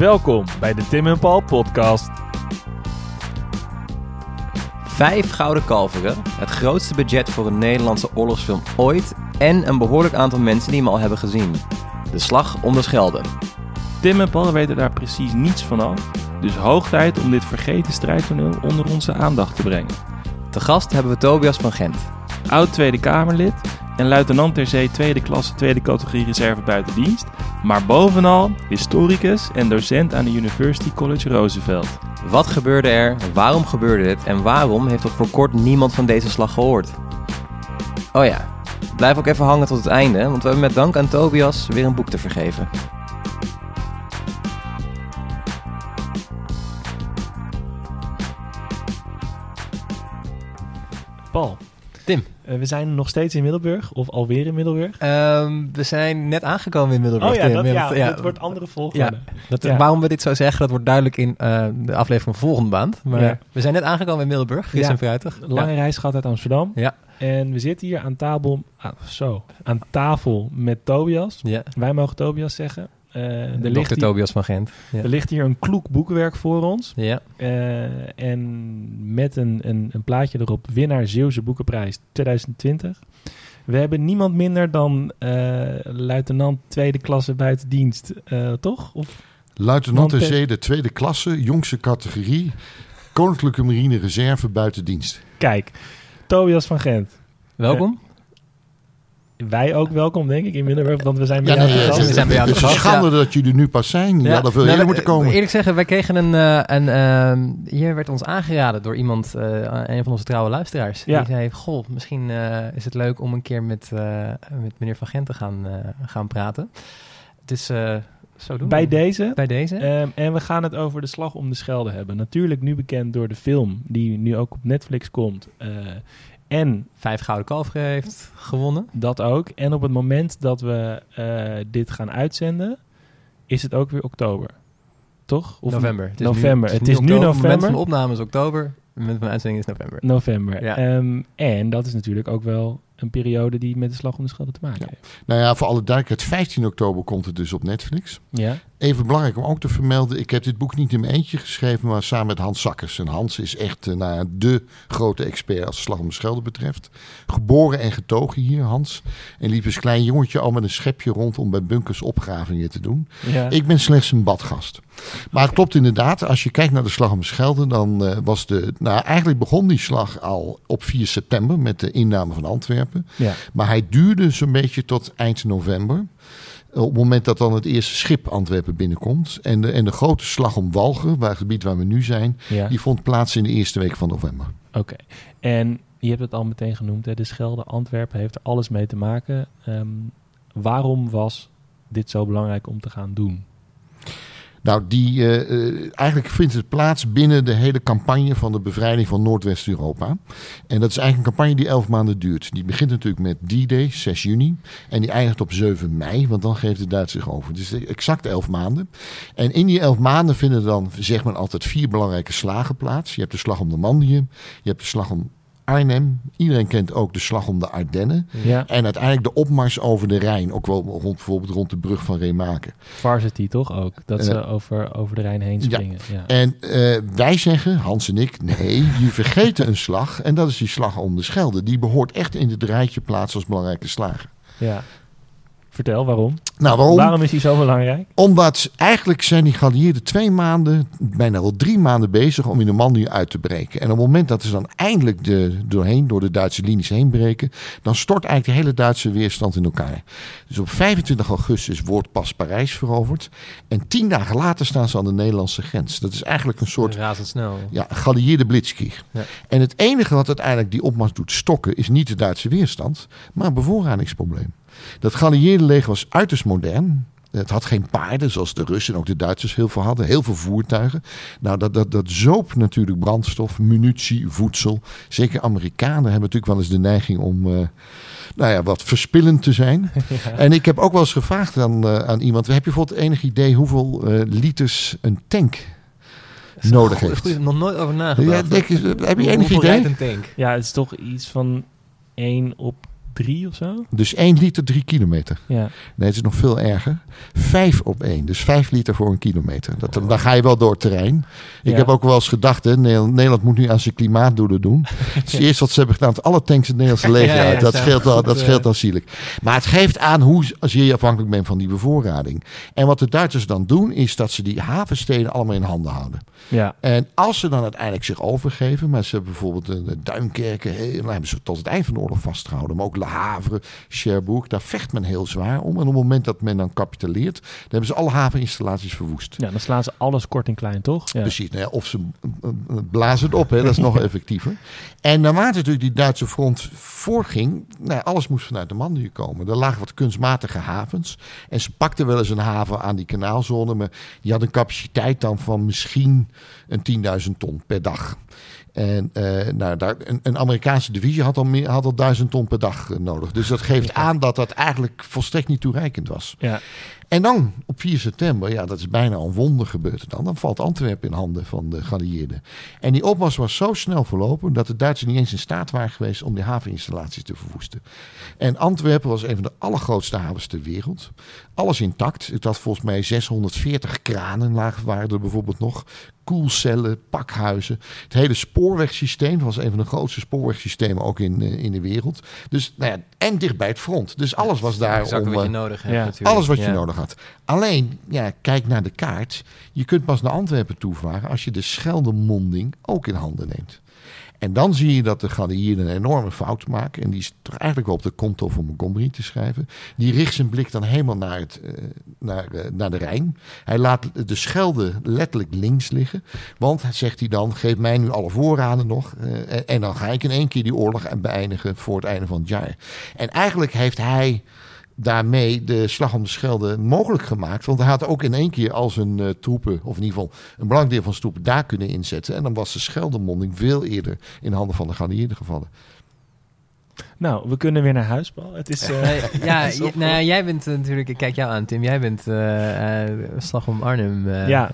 Welkom bij de Tim en Paul podcast. Vijf gouden kalveren, het grootste budget voor een Nederlandse oorlogsfilm ooit en een behoorlijk aantal mensen die hem al hebben gezien. De Slag om de Schelde. Tim en Paul weten daar precies niets van af. Dus hoog tijd om dit vergeten strijdtoneel onder onze aandacht te brengen. Te gast hebben we Tobias van Gent. Oud Tweede Kamerlid en luitenant ter zee tweede klasse tweede categorie reserve buiten dienst. Maar bovenal historicus en docent aan de University College Roosevelt. Wat gebeurde er, waarom gebeurde dit en waarom heeft tot voor kort niemand van deze slag gehoord? Oh ja, blijf ook even hangen tot het einde, want we hebben met dank aan Tobias weer een boek te vergeven. Paul. Tim. Eh, we zijn nog steeds in Middelburg, of alweer in Middelburg. Ehm, we zijn net aangekomen in Middelburg. Oh ja, dat, ja, ja, dat wordt andere volgorde. Dat. Waarom we dit zo zeggen, dat wordt duidelijk in eh, de aflevering van volgende maand. Maar we zijn net aangekomen in Middelburg, fris Ja. en fruitig. Lange reis gehad uit Amsterdam. Ja. En we zitten hier aan tafel, ah, zo, aan tafel met Tobias. Ja. Wij mogen Tobias zeggen. Er, Dr. ligt hier, Tobias van Gent. Ja. er ligt hier een kloek boekwerk voor ons. ja. Eh, en met een, een, een plaatje erop, winnaar Zeeuwse Boekenprijs 2020. We hebben niemand minder dan eh, luitenant tweede klasse buitendienst, eh, toch? Of, Luitenant ter Want, zee, de tweede klasse, jongste categorie. Koninklijke Marine Reserve buiten dienst. kijk, Tobias van Gent. Welkom. Wij ook welkom, denk ik, in Middelburg, want we zijn bij Ja, jou nee, het gast. we zijn bij jou het te is een schande dat jullie nu pas zijn. Ja, dat veel Nou, eerder we- moeten komen. Eerlijk zeggen, wij kregen een... eh, een ehm, hier werd ons aangeraden door iemand, eh, een van onze trouwe luisteraars. Ja. Die zei, goh, misschien eh, is het leuk om een keer met, eh, met meneer Van Gent te gaan, eh, gaan praten. Dus eh, zo doen Bij we. deze. Bij deze. Ehm, en we gaan het over de slag om de Schelde hebben. Natuurlijk nu bekend door de film die nu ook op Netflix komt. Eh, en Vijf gouden kalveren heeft gewonnen. dat ook. En op het moment dat we eh, dit gaan uitzenden, is het ook weer oktober. Toch? Of november. Het is november. Nu, Het is nu oktober. Het moment november. van de opname is oktober. Het moment van de uitzending is november. November. Ja. Ehm, en dat is natuurlijk ook wel een periode die met de slag om de Schelde te maken Ja. heeft. Nou ja, voor alle duidelijkheid, 15 oktober komt het dus op Netflix. Ja. Even belangrijk om ook te vermelden, ik heb dit boek niet in mijn eentje geschreven, maar samen met Hans Sakkers. En Hans is echt eh, nou de grote expert als Slag om de Schelde betreft. Geboren en getogen hier, Hans. En liep als klein jongetje al met een schepje rond om bij bunkers opgravingen te doen. ja. Ik ben slechts een badgast. Maar het klopt inderdaad, als je kijkt naar de slag om de Schelde, dan eh, was de. Nou, eigenlijk begon die slag al op 4 september met de inname van Antwerpen. ja. Maar hij duurde zo'n beetje tot eind november. Op het moment dat dan het eerste schip Antwerpen binnenkomt. En de, en de grote slag om Walger, waar het gebied waar we nu zijn, ja. die vond plaats in de eerste week van november. Oké. En je hebt het al meteen genoemd, hè? de Schelde, Antwerpen heeft er alles mee te maken. Ehm, waarom was dit zo belangrijk om te gaan doen? Nou, die, eh, eh, eigenlijk vindt het plaats binnen de hele campagne van de bevrijding van Noordwest-Europa. En dat is eigenlijk een campagne die elf maanden duurt. Die begint natuurlijk met D-Day, 6 juni. En die eindigt op 7 mei, want dan geeft de Duitsers zich over. Dus exact elf maanden. En in die elf maanden vinden dan, zegt men altijd, vier belangrijke slagen plaats. Je hebt de slag om de Mandium, je hebt de slag om Arnhem. Iedereen kent ook de slag om de Ardennen. Ja, En uiteindelijk de opmars over de Rijn. Ook wel rond, bijvoorbeeld rond de brug van Remaken. Varsity toch ook? Dat ze Eh, over, over de Rijn heen springen. Ja. En eh, wij zeggen, Hans en ik, nee, jullie vergeten een slag. En dat is die slag om de Schelde. Die behoort echt in het rijtje plaats als belangrijke slagen. ja. Vertel, waarom? Nou, waarom? Waarom is die zo belangrijk? Omdat eigenlijk zijn die geallieerden twee maanden, bijna wel drie maanden bezig om in de Mandië uit te breken. En op het moment dat ze dan eindelijk de, doorheen, door de Duitse linies heen breken, dan stort eigenlijk de hele Duitse weerstand in elkaar. Dus op 25 augustus wordt pas Parijs veroverd. En tien dagen later staan ze aan de Nederlandse grens. Dat is eigenlijk een soort Razendsnel. ja, geallieerde blitzkrieg. Ja. En het enige wat uiteindelijk die opmars doet stokken, is niet de Duitse weerstand, maar een bevoorradingsprobleem. Dat geallieerde leger was uiterst modern. Het had geen paarden, zoals de Russen en ook de Duitsers heel veel hadden. Heel veel voertuigen. Nou, dat, dat, dat zoop natuurlijk brandstof, munitie, voedsel. Zeker Amerikanen hebben natuurlijk wel eens de neiging om eh, nou ja, wat verspillend te zijn. En ik heb ook wel eens gevraagd aan, eh, aan iemand... heb je bijvoorbeeld enig idee hoeveel eh, liters een tank nodig Goed, heeft? goed, nog nooit over nagedacht. Ja, denk, je- heb je enig idee? rijdt een tank? Ja, het is toch iets van 1 op drie of zo. Dus 1 liter 3 kilometer. Ja. Nee, het is nog veel erger. 5 op 1. Dus 5 liter voor een kilometer. Dat, dan ga je wel door het terrein. Ik Ja. heb ook wel eens gedacht, hè, Nederland, moet nu aan zijn klimaatdoelen doen. Het is het eerste wat ze hebben gedaan. Alle tanks in het Nederlandse leger uit. Dat scheelt, wel, dat scheelt aanzienlijk. Maar het geeft aan hoe zeer je afhankelijk bent van die bevoorrading. En wat de Duitsers dan doen, is dat ze die havensteden allemaal in handen houden. Ja. En als ze dan uiteindelijk zich overgeven, maar ze hebben bijvoorbeeld een Duinkerken, nou, hebben ze tot het eind van de oorlog vastgehouden. Maar ook Le Havre, Cherbourg, daar vecht men heel zwaar om. En op het moment dat men dan capituleert, dan hebben ze alle haveninstallaties verwoest. ja, dan slaan ze alles kort en klein, toch? Ja. Precies, nou ja, of ze eh, eh, blazen het op, hè, dat is nog effectiever. En naarmate natuurlijk die Duitse front voorging, nou, alles moest vanuit de Mandië komen. Er lagen wat kunstmatige havens. En ze pakten wel eens een haven aan die kanaalzone, maar die had een capaciteit dan van misschien een 10.000 ton per dag. En eh, nou, daar, een, een Amerikaanse divisie had al, meer, had al 1000 ton per dag eh, nodig. Dus dat geeft aan dat dat eigenlijk volstrekt niet toereikend was. Ja. En dan op 4 september, ja, dat is bijna een wonder gebeurd dan. Dan valt Antwerpen in handen van de geallieerden. En die opmars was zo snel verlopen dat de Duitsers niet eens in staat waren geweest om die haveninstallaties te verwoesten. En Antwerpen was een van de allergrootste havens ter wereld. Alles intact. Het had volgens mij 640 kranen lagen waren er bijvoorbeeld nog. Koelcellen, pakhuizen. Het hele spoorwegsysteem was een van de grootste spoorwegsystemen ook in, eh, in de wereld. Dus, nou ja, en dicht bij het front. Dus alles was daar Exact om... wat je eh, nodig hebt ja. natuurlijk. alles wat je Ja. nodig had. Alleen, ja, kijk naar de kaart. Je kunt pas naar Antwerpen toevaren als je de Scheldemonding ook in handen neemt. En dan zie je dat de geallieerden een enorme fout maken. En die is toch eigenlijk wel op de konto van Montgomery te schrijven. Die richt zijn blik dan helemaal naar, het, eh, naar, eh, naar de Rijn. Hij laat de Schelde letterlijk links liggen. Want, zegt hij dan, geef mij nu alle voorraden nog. eh, en dan ga ik in één keer die oorlog beëindigen voor het einde van het jaar. En eigenlijk heeft hij daarmee de slag om de Schelde mogelijk gemaakt. Want hij had ook in één keer al zijn eh, troepen, of in ieder geval een belangrijk deel van zijn troepen, daar kunnen inzetten. En dan was de Scheldemonding veel eerder in handen van de geallieerden gevallen. Nou, we kunnen weer naar huis, Paul. Het is... eh, ja, het is nou, jij bent natuurlijk, ik kijk jou aan Tim, jij bent eh, eh, Slag om Arnhem eh, ja,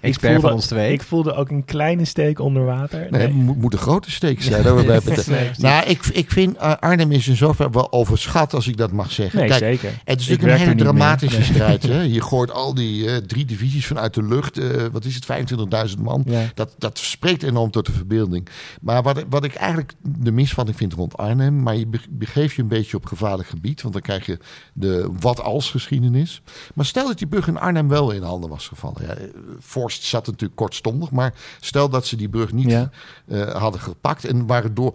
expert voelde- van ons twee. ik voelde ook een kleine steek onder water. Nee, het moet, moet een grote steek zijn. Nee, nou, ik, ik vind eh, Arnhem is in zover wel overschat, als ik dat mag zeggen. nee, Kijk, zeker. Het is Ik natuurlijk een hele meer. dramatische Nee. strijd. Hè? Je gooit al die eh, drie divisies vanuit de lucht. eh, wat is het, 25.000 man. Ja. Dat, dat spreekt enorm tot de verbeelding. Maar wat, wat ik eigenlijk de misvatting vind rond Arnhem... maar je be- begeeft je een beetje op gevaarlijk gebied... want dan krijg je de wat-als geschiedenis. Maar stel dat die brug in Arnhem wel in handen was gevallen. Ja, eh, Forst zat natuurlijk kortstondig... maar stel dat ze die brug niet Ja. eh, hadden gepakt... en waren door...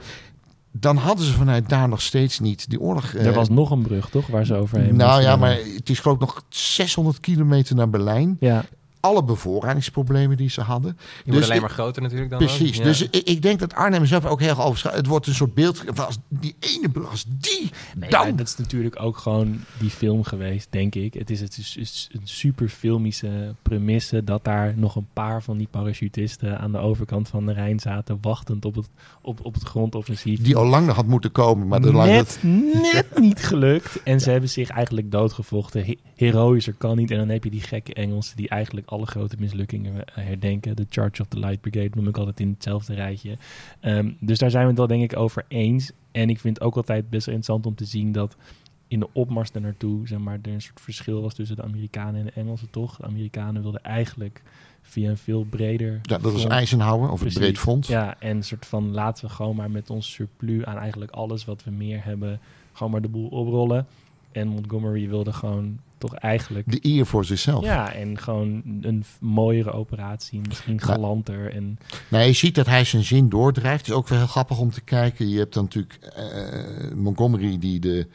dan hadden ze vanuit daar nog steeds niet die oorlog... eh, Er was nog een brug, toch? Waar ze overheen nou ja, maar het is geloof ik nog 600 kilometer naar Berlijn. Ja, Alle bevoorradingsproblemen die ze hadden. Je wordt Dus alleen ik- maar groter natuurlijk dan ook. Precies. Ja. Dus ik, ik denk dat Arnhem zelf ook heel erg. Het wordt een soort beeld van als die ene brug, als die Nee, dan. dat is natuurlijk ook gewoon die film geweest, denk ik. Het is, het is, is een super filmische premisse dat daar nog een paar van die parachutisten aan de overkant van de Rijn zaten, wachtend op het, op, op het grondoffensief. Die al lang had moeten komen. Maar de lang net, net niet gelukt. En ze hebben zich eigenlijk doodgevochten. He- heroïscher kan niet. En dan heb je die gekke Engelsen die eigenlijk alle grote mislukkingen eh, herdenken. De Charge of the Light Brigade noem ik altijd in hetzelfde rijtje. Ehm, dus daar zijn we het wel denk ik over eens. En ik vind het ook altijd best wel interessant om te zien dat in de opmars naartoe, zeg maar, er een soort verschil was tussen de Amerikanen en de Engelsen, toch? De Amerikanen wilden eigenlijk via een veel breder... ja, dat was front- Eisenhower of het Precies. breed front. Ja, en een soort van laten we gewoon maar met ons surplus aan eigenlijk alles wat we meer hebben, gewoon maar de boel oprollen. En Montgomery wilde gewoon toch eigenlijk... De eer voor zichzelf. Ja, en gewoon een mooiere operatie, misschien galanter. En, Nou, je ziet dat hij zijn zin doordrijft. Het is ook wel heel grappig om te kijken. Je hebt dan natuurlijk eh, Montgomery die de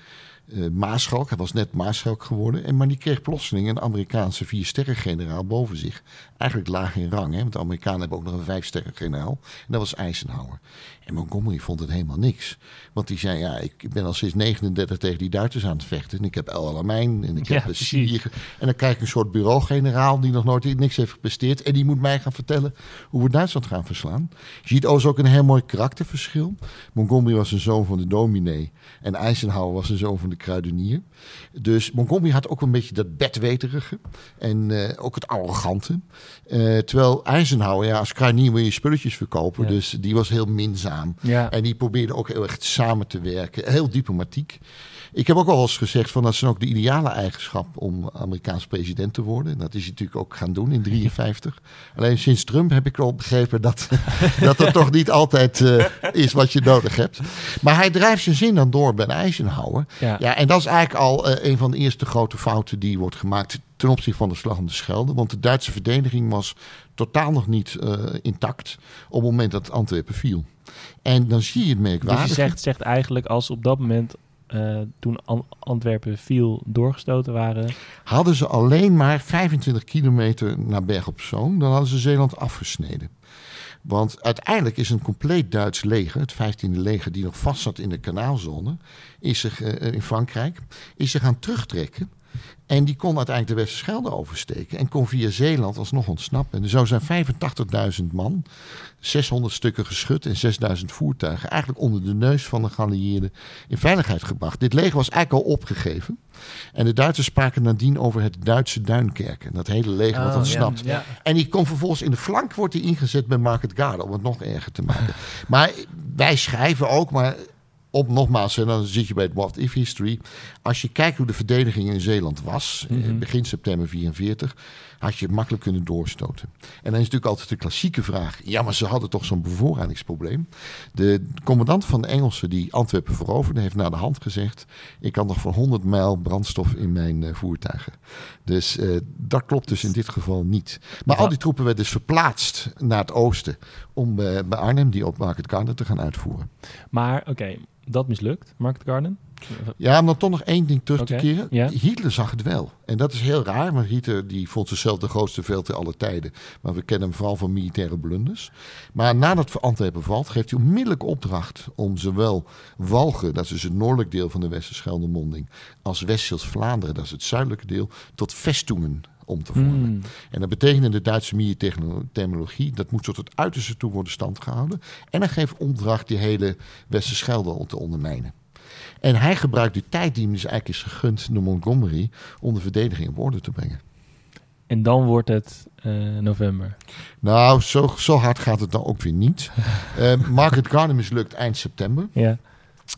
eh Maarschalk, hij was net Maarschalk geworden. En, maar die kreeg plotseling een Amerikaanse viersterren-generaal boven zich. Eigenlijk laag in rang, hè, want de Amerikanen hebben ook nog een vijfsterren-generaal. En dat was Eisenhower. En Montgomery vond het helemaal niks. Want die zei, ja, ik ben al sinds 39 tegen die Duitsers aan het vechten. En ik heb El Alamein en ik heb precies. Syrië. En dan krijg ik een soort bureaugeneraal die nog nooit niks heeft gepresteerd. En die moet mij gaan vertellen hoe we Duitsland gaan verslaan. Je ziet ook een heel mooi karakterverschil. Montgomery was een zoon van de dominee. En Eisenhower was een zoon van de kruidenier. Dus Montgomery had ook een beetje dat bedweterige en eh, ook het arrogante. Eh, terwijl Eisenhower, ja, als kruidenier wil je spulletjes verkopen, Ja. dus die was heel minzaam. Ja. En die probeerde ook heel erg samen te werken, heel diplomatiek. Ik heb ook al eens gezegd van dat is dan ook de ideale eigenschap om Amerikaans president te worden. En dat is hij natuurlijk ook gaan doen in 53. Alleen sinds Trump heb ik al begrepen dat dat, dat toch niet altijd eh, is wat je nodig hebt. Maar hij drijft zijn zin dan door bij Eisenhower. Ja. Ja, en dat is eigenlijk al eh, een van de eerste grote fouten die wordt gemaakt ten opzichte van de slag om de Schelde. Want de Duitse verdediging was totaal nog niet eh, intact op het moment dat Antwerpen viel. En dan zie je het Dus merkwaardig. je zegt, zegt eigenlijk als op dat moment, eh, toen An- Antwerpen viel, doorgestoten waren. Hadden ze alleen maar 25 kilometer naar Berg op Zoom, dan hadden ze Zeeland afgesneden. Want uiteindelijk is een compleet Duits leger, het 15e leger, die nog vast zat in de kanaalzone, is zich, eh, in Frankrijk, is zich gaan terugtrekken. En die kon uiteindelijk de Westerschelde oversteken en kon via Zeeland alsnog ontsnappen. En zou zijn 85.000 man, 600 stukken geschut en 6000 voertuigen eigenlijk onder de neus van de geallieerden in veiligheid gebracht. Dit leger was eigenlijk al opgegeven. En de Duitsers spraken nadien over het Duitse Duinkerken. Dat hele leger wat Oh, ontsnapt. ja. En die komt vervolgens in de flank wordt ingezet bij Market Garden om het nog erger te maken. maar wij schrijven ook, maar op nogmaals, en dan zit je bij het What If History. Als je kijkt hoe de verdediging in Zeeland was, eh, Mhm. begin september 44, had je het makkelijk kunnen doorstoten. En dan is natuurlijk altijd de klassieke vraag: ja, maar ze hadden toch zo'n bevoorradingsprobleem. De commandant van de Engelsen die Antwerpen veroverde, heeft na de hand gezegd: ik had nog voor 100 mijl brandstof in mijn eh, voertuigen. Dus eh, dat klopt dus in dit geval niet. Maar al die troepen werden dus verplaatst naar het oosten om bij Arnhem die op Market Garden te gaan uitvoeren. Maar oké, dat mislukt, Market Garden. Ja, om dan toch nog één ding terug te keren. ja. Hitler zag het wel. En dat is heel raar, want Hitler die vond zichzelf de grootste veld in alle tijden. Maar we kennen hem vooral van militaire blunders. Maar nadat Antwerpen valt, geeft hij onmiddellijk opdracht om zowel Walgen, dat is dus het noordelijk deel van de Westerscheldemonding, als West-Vlaanderen, dat is het zuidelijke deel, tot vestungen om te vormen. Hmm. En dat betekent in de Duitse militaire dat moet tot het uiterste toe worden standgehouden. En hij geeft opdracht die hele Westerschelde te ondermijnen. En hij gebruikt de tijd die hem dus eigenlijk is gegund door Montgomery om de verdediging op orde te brengen. En dan wordt het eh, november. Nou, zo, zo hard gaat het dan ook weer niet. Eh Market Garden mislukt eind september. Ja.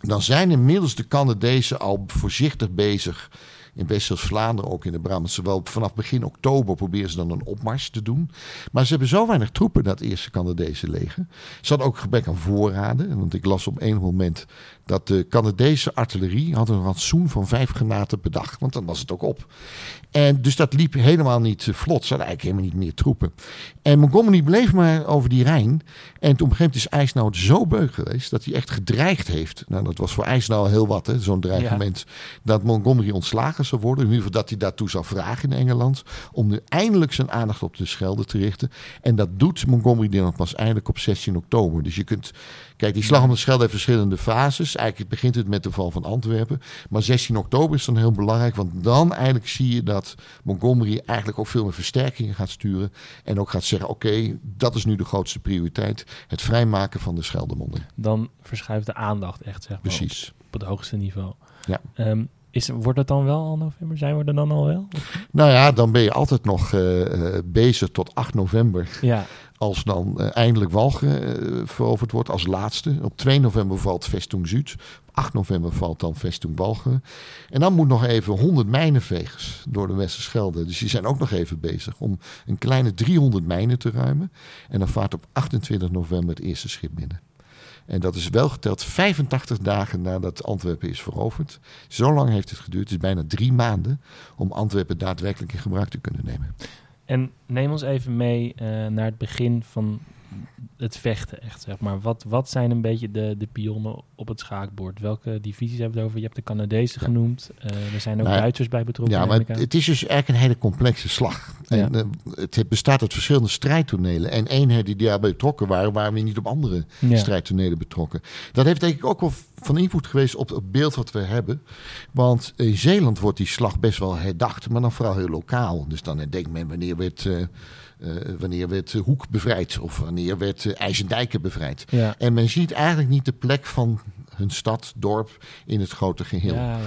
Dan zijn inmiddels de Canadezen al voorzichtig bezig. In West-Vlaanderen, ook in de Brabantse wel vanaf begin oktober proberen ze dan een opmars te doen. Maar ze hebben zo weinig troepen, dat eerste Canadese leger. Ze hadden ook gebrek aan voorraden. Want ik las op enig moment dat de Canadese artillerie had een rantsoen van vijf granaten per dag. Want dan was het ook op. En dus dat liep helemaal niet eh, vlot. Ze hadden eigenlijk helemaal niet meer troepen. En Montgomery bleef maar over die Rijn. En toen op een gegeven moment is Eisenhower zo beuk geweest dat hij echt gedreigd heeft. Nou, dat was voor Eisenhower heel wat, hè, zo'n dreigement. Dat Montgomery ontslagen zou worden. In ieder geval dat hij daartoe zou vragen in Engeland. Om nu eindelijk zijn aandacht op de Schelde te richten. En dat doet Montgomery dan pas eindelijk op 16 oktober. Dus je kunt. Kijk, die slag om de Schelde heeft verschillende fases. Eigenlijk begint het met de val van Antwerpen. Maar 16 oktober is dan heel belangrijk. Want dan eigenlijk zie je dat Montgomery eigenlijk ook veel meer versterkingen gaat sturen. En ook gaat zeggen: oké, dat is nu de grootste prioriteit. Het vrijmaken van de Scheldemonding. Dan verschuift de aandacht echt, zeg maar, Precies. Op, op het hoogste niveau. Ja. Ehm, is, wordt het dan wel al november? Zijn we er dan al wel? Nou ja, dan ben je altijd nog eh, eh, bezig tot 8 november. Ja, Als dan eh, eindelijk Walgen eh, veroverd wordt als laatste. Op 2 november valt Vestung Zuid. Op 8 november valt dan Vestung Walgen. En dan moet nog even 100 mijnenvegers door de Westerschelde. Dus die zijn ook nog even bezig om een kleine 300 mijnen te ruimen. En dan vaart op 28 november het eerste schip binnen. En dat is wel geteld 85 dagen nadat Antwerpen is veroverd. Zo lang heeft het geduurd. Het is bijna drie maanden om Antwerpen daadwerkelijk in gebruik te kunnen nemen. En neem ons even mee eh, naar het begin van het vechten, echt zeg maar. Wat, wat zijn een beetje de, de pionnen op het schaakbord? Welke divisies hebben we het over? Je hebt de Canadezen Ja. genoemd. Eh, er zijn ook Nou Duitsers bij betrokken. Ja, maar het is dus eigenlijk een hele complexe slag. En eh, het bestaat uit verschillende strijdtonelen. En eenheden die daarbij betrokken waren, waren weer niet op andere Ja. strijdtonelen betrokken. Dat heeft denk ik ook wel van invloed geweest op het beeld wat we hebben. Want in Zeeland wordt die slag best wel herdacht, maar dan vooral heel lokaal. Dus dan denkt men wanneer werd, eh, eh, wanneer werd Hoek bevrijd of wanneer werd IJsendijken bevrijd. Ja. En men ziet eigenlijk niet de plek van hun stad, dorp in het grote geheel. Ja.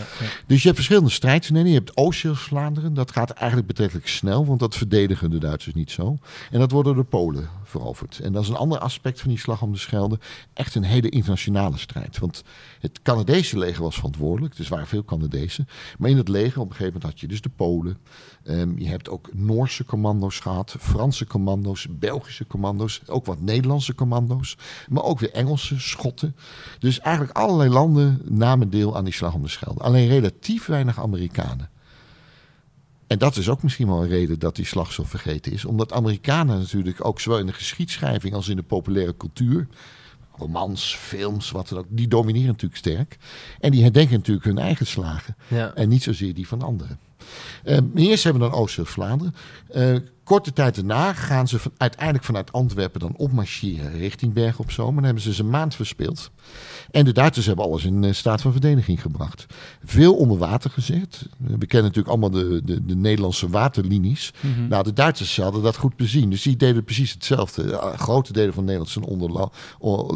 Dus je hebt verschillende strijdtonelen. Je hebt Oost-Vlaanderen. Dat gaat eigenlijk betrekkelijk snel, want dat verdedigen de Duitsers niet zo. En dat worden de Polen veroverd. En dat is een ander aspect van die slag om de Schelde. Echt een hele internationale strijd. Want het Canadese leger was verantwoordelijk. Dus waren veel Canadezen. Maar in het leger op een gegeven moment had je dus de Polen. Ehm, je hebt ook Noorse commando's gehad, Franse commando's, Belgische commando's, ook wat Nederlandse commando's, maar ook weer Engelse, Schotten. Dus eigenlijk allerlei landen namen deel aan die slag om de Schelde. Alleen relatief weinig Amerikanen. En dat is ook misschien wel een reden dat die slag zo vergeten is. Omdat Amerikanen natuurlijk ook zowel in de geschiedschrijving als in de populaire cultuur romans, films, wat dan ook, die domineren natuurlijk sterk. En die herdenken natuurlijk hun eigen slagen. Ja. En niet zozeer die van anderen. Uh, eerst hebben we dan Oost-Vlaanderen. Uh, korte tijd daarna gaan ze van, uiteindelijk vanuit Antwerpen dan opmarcheren richting Bergen op Zoom. En dan hebben ze ze een maand verspeeld. En de Duitsers hebben alles in uh, staat van verdediging gebracht. Veel onder water gezet. We kennen natuurlijk allemaal de, de, de Nederlandse waterlinies. Mm -hmm. Nou, de Duitsers hadden dat goed bezien. Dus die deden precies hetzelfde. grote delen van Nederland zijn onder,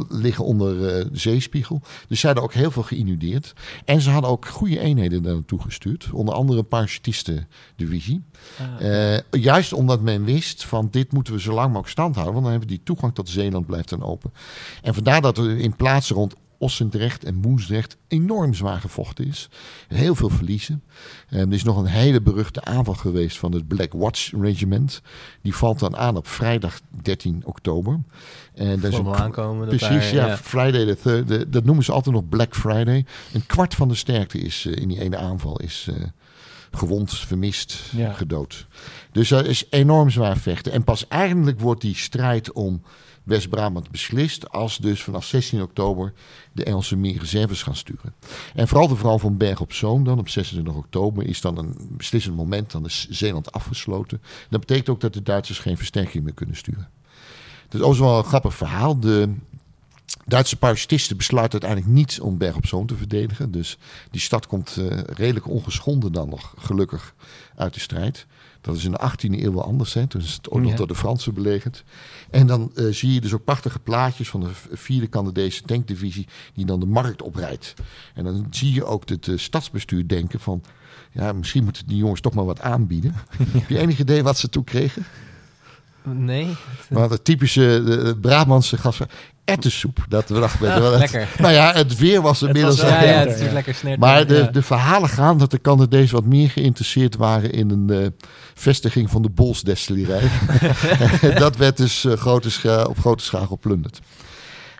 liggen onder de zeespiegel. Dus ze hadden ook heel veel geïnudeerd. En ze hadden ook goede eenheden daar naartoe gestuurd. Onder andere een parachutistendivisie. Ah, uh, juist omdat men wist van dit moeten we zo lang mogelijk stand houden. Want dan hebben we die toegang tot Zeeland blijft dan open. En vandaar dat er in plaatsen rond Ossendrecht en Moesdrecht enorm zwaar gevochten is. Heel veel verliezen. En er is nog een hele beruchte aanval geweest van het Black Watch Regiment. Die valt dan aan op vrijdag 13 oktober. En dat is een, aankomen. Precies, daar, ja, ja. Friday the third, de, dat noemen ze altijd nog Black Friday. Een kwart van de sterkte is uh, in die ene aanval is uh, gewond, vermist, Ja. gedood. Dus dat is enorm zwaar vechten. En pas eigenlijk wordt die strijd om West-Brabant beslist als dus vanaf 16 oktober de Engelsen meer reserves gaan sturen. En vooral de vrouw van Berg op Zoom dan op 26 oktober is dan een beslissend moment. Dan is Zeeland afgesloten. Dat betekent ook dat de Duitsers geen versterking meer kunnen sturen. Dat is ook wel een grappig verhaal. De Duitse parachutisten besluiten uiteindelijk niet om Berg op Zoom te verdedigen. Dus die stad komt uh, redelijk ongeschonden dan nog, gelukkig, uit de strijd. Dat is in de 18e eeuw wel anders. Hè? Toen is het ook nog Ja. door de Fransen belegerd. En dan eh, zie je dus ook prachtige plaatjes van de vierde Canadese tankdivisie... die dan de markt oprijdt. En dan zie je ook het eh, stadsbestuur denken van... ja, misschien moeten die jongens toch maar wat aanbieden. Heb je enig idee wat ze toen kregen? Nee? Maar de typische de Brabantse gas... Ettensoep, dat we dachten... Het- lekker. Nou ja, het weer was inmiddels... wel Ja, ja, het is ja. lekker snert. maar de, ja. de verhalen gaan dat de Canadezen wat meer geïnteresseerd waren in een eh, vestiging van de Bolsdestillerij. dat werd dus eh, grote scha- op grote schaal geplunderd.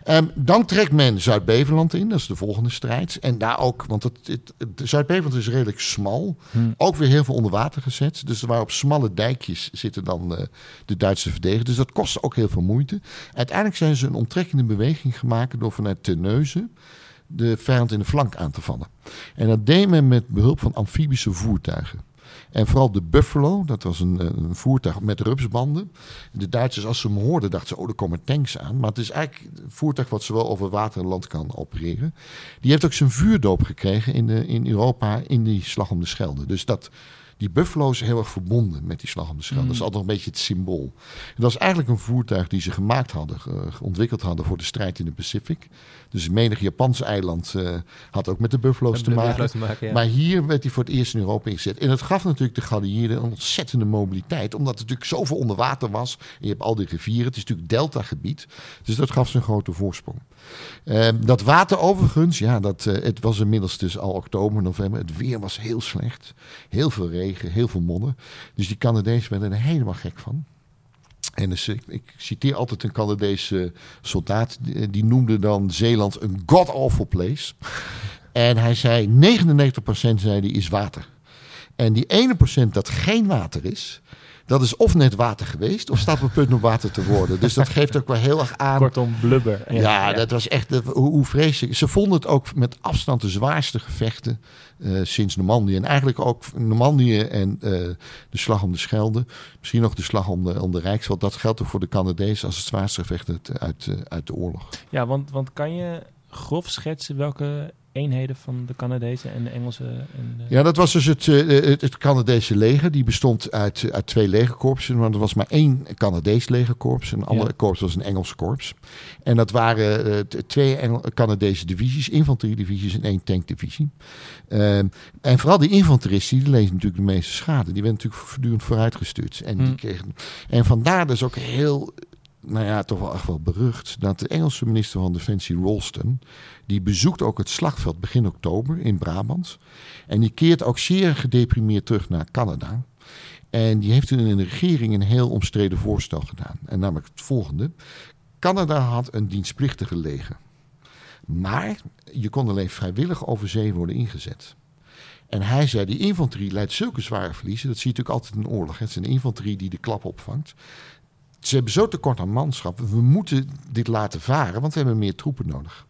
Ehm, dan trekt men Zuid-Beveland in, dat is de volgende strijd. En daar ook, want het, het, het- Zuid-Beveland is redelijk smal. Hmm. Ook weer heel veel onder water gezet. Dus waren op smalle dijkjes zitten dan eh, de Duitse verdedigers. Dus dat kostte ook heel veel moeite. Uiteindelijk zijn ze een omtrekkende beweging gemaakt door vanuit Terneuzen de vijand in de flank aan te vallen. En dat deed men met behulp van amfibische voertuigen. En vooral de Buffalo, dat was een, eh, een voertuig met rupsbanden. De Duitsers, als ze hem hoorden, dachten ze, oh, er komen tanks aan. Maar het is eigenlijk een voertuig wat zowel over water en land kan opereren. Die heeft ook zijn vuurdoop gekregen in, de, in Europa in die slag om de Schelde. Dus dat, die Buffalo is heel erg verbonden met die slag om de Schelde. Dat is altijd een beetje het symbool. En dat is eigenlijk een voertuig die ze gemaakt hadden, ontwikkeld hadden voor de strijd in de Pacific. Dus menig Japanse eiland eh, had ook met de Buffalo's te de maken. Buffalo's te maken, ja. Maar hier werd hij voor het eerst in Europa ingezet. En het gaf natuurlijk de geallieerden een ontzettende mobiliteit. Omdat er natuurlijk zoveel onder water was. En je hebt al die rivieren. Het is natuurlijk deltagebied. Dus dat gaf ze een grote voorsprong. Ehm, dat water overigens, ja, dat, eh, het was inmiddels dus al oktober, november. Het weer was heel slecht. Heel veel regen, heel veel modder. Dus die Canadezen werden er helemaal gek van. En dus, ik, citeer altijd een Canadese soldaat. Die, die noemde dan Zeeland een god-awful place. En hij zei, 99% zei die is water. En die ene procent dat geen water is... dat is of net water geweest... of staat op het punt om water te worden. Dus dat geeft ook wel heel erg aan... Kortom, blubber. Ja, dat was echt dat- hoe, hoe vreselijk. Ze vonden het ook met afstand de zwaarste gevechten eh, sinds Normandië. En eigenlijk ook Normandië en eh, de slag om de Schelde. Misschien nog de slag om de, om de Rijkswald. Dat geldt ook voor de Canadezen als het zwaarste gevecht uit, uit, eh, uit de oorlog. Ja, want, want kan je grof schetsen welke eenheden van de Canadezen en de Engelsen? En de... Ja, dat was dus het, eh, het, het Canadese leger. Die bestond uit, uit twee legerkorpsen. Maar er was maar één Canadees legerkorps. Een andere Ja. korps was een Engels korps. En dat waren eh, t- twee Engel Canadese divisies. Infanteriedivisies en één tankdivisie. Ehm, en vooral die infanteristen, die lezen natuurlijk de meeste schade. Die werden natuurlijk voortdurend vooruitgestuurd. En, die Hmm. kregen, en vandaar dus ook heel, nou ja, toch wel echt wel berucht... dat de Engelse minister van Defensie, Rolston... die bezoekt ook het slagveld begin oktober in Brabant... En die keert ook zeer gedeprimeerd terug naar Canada. En die heeft toen in de regering een heel omstreden voorstel gedaan. En namelijk het volgende. Canada had een dienstplichtige leger. Maar je kon alleen vrijwillig over zee worden ingezet. En hij zei, die infanterie leidt zulke zware verliezen. Dat zie je natuurlijk altijd in oorlog. hè. Het is een infanterie die de klap opvangt. Ze hebben zo tekort aan manschap. We moeten dit laten varen, want we hebben meer troepen nodig.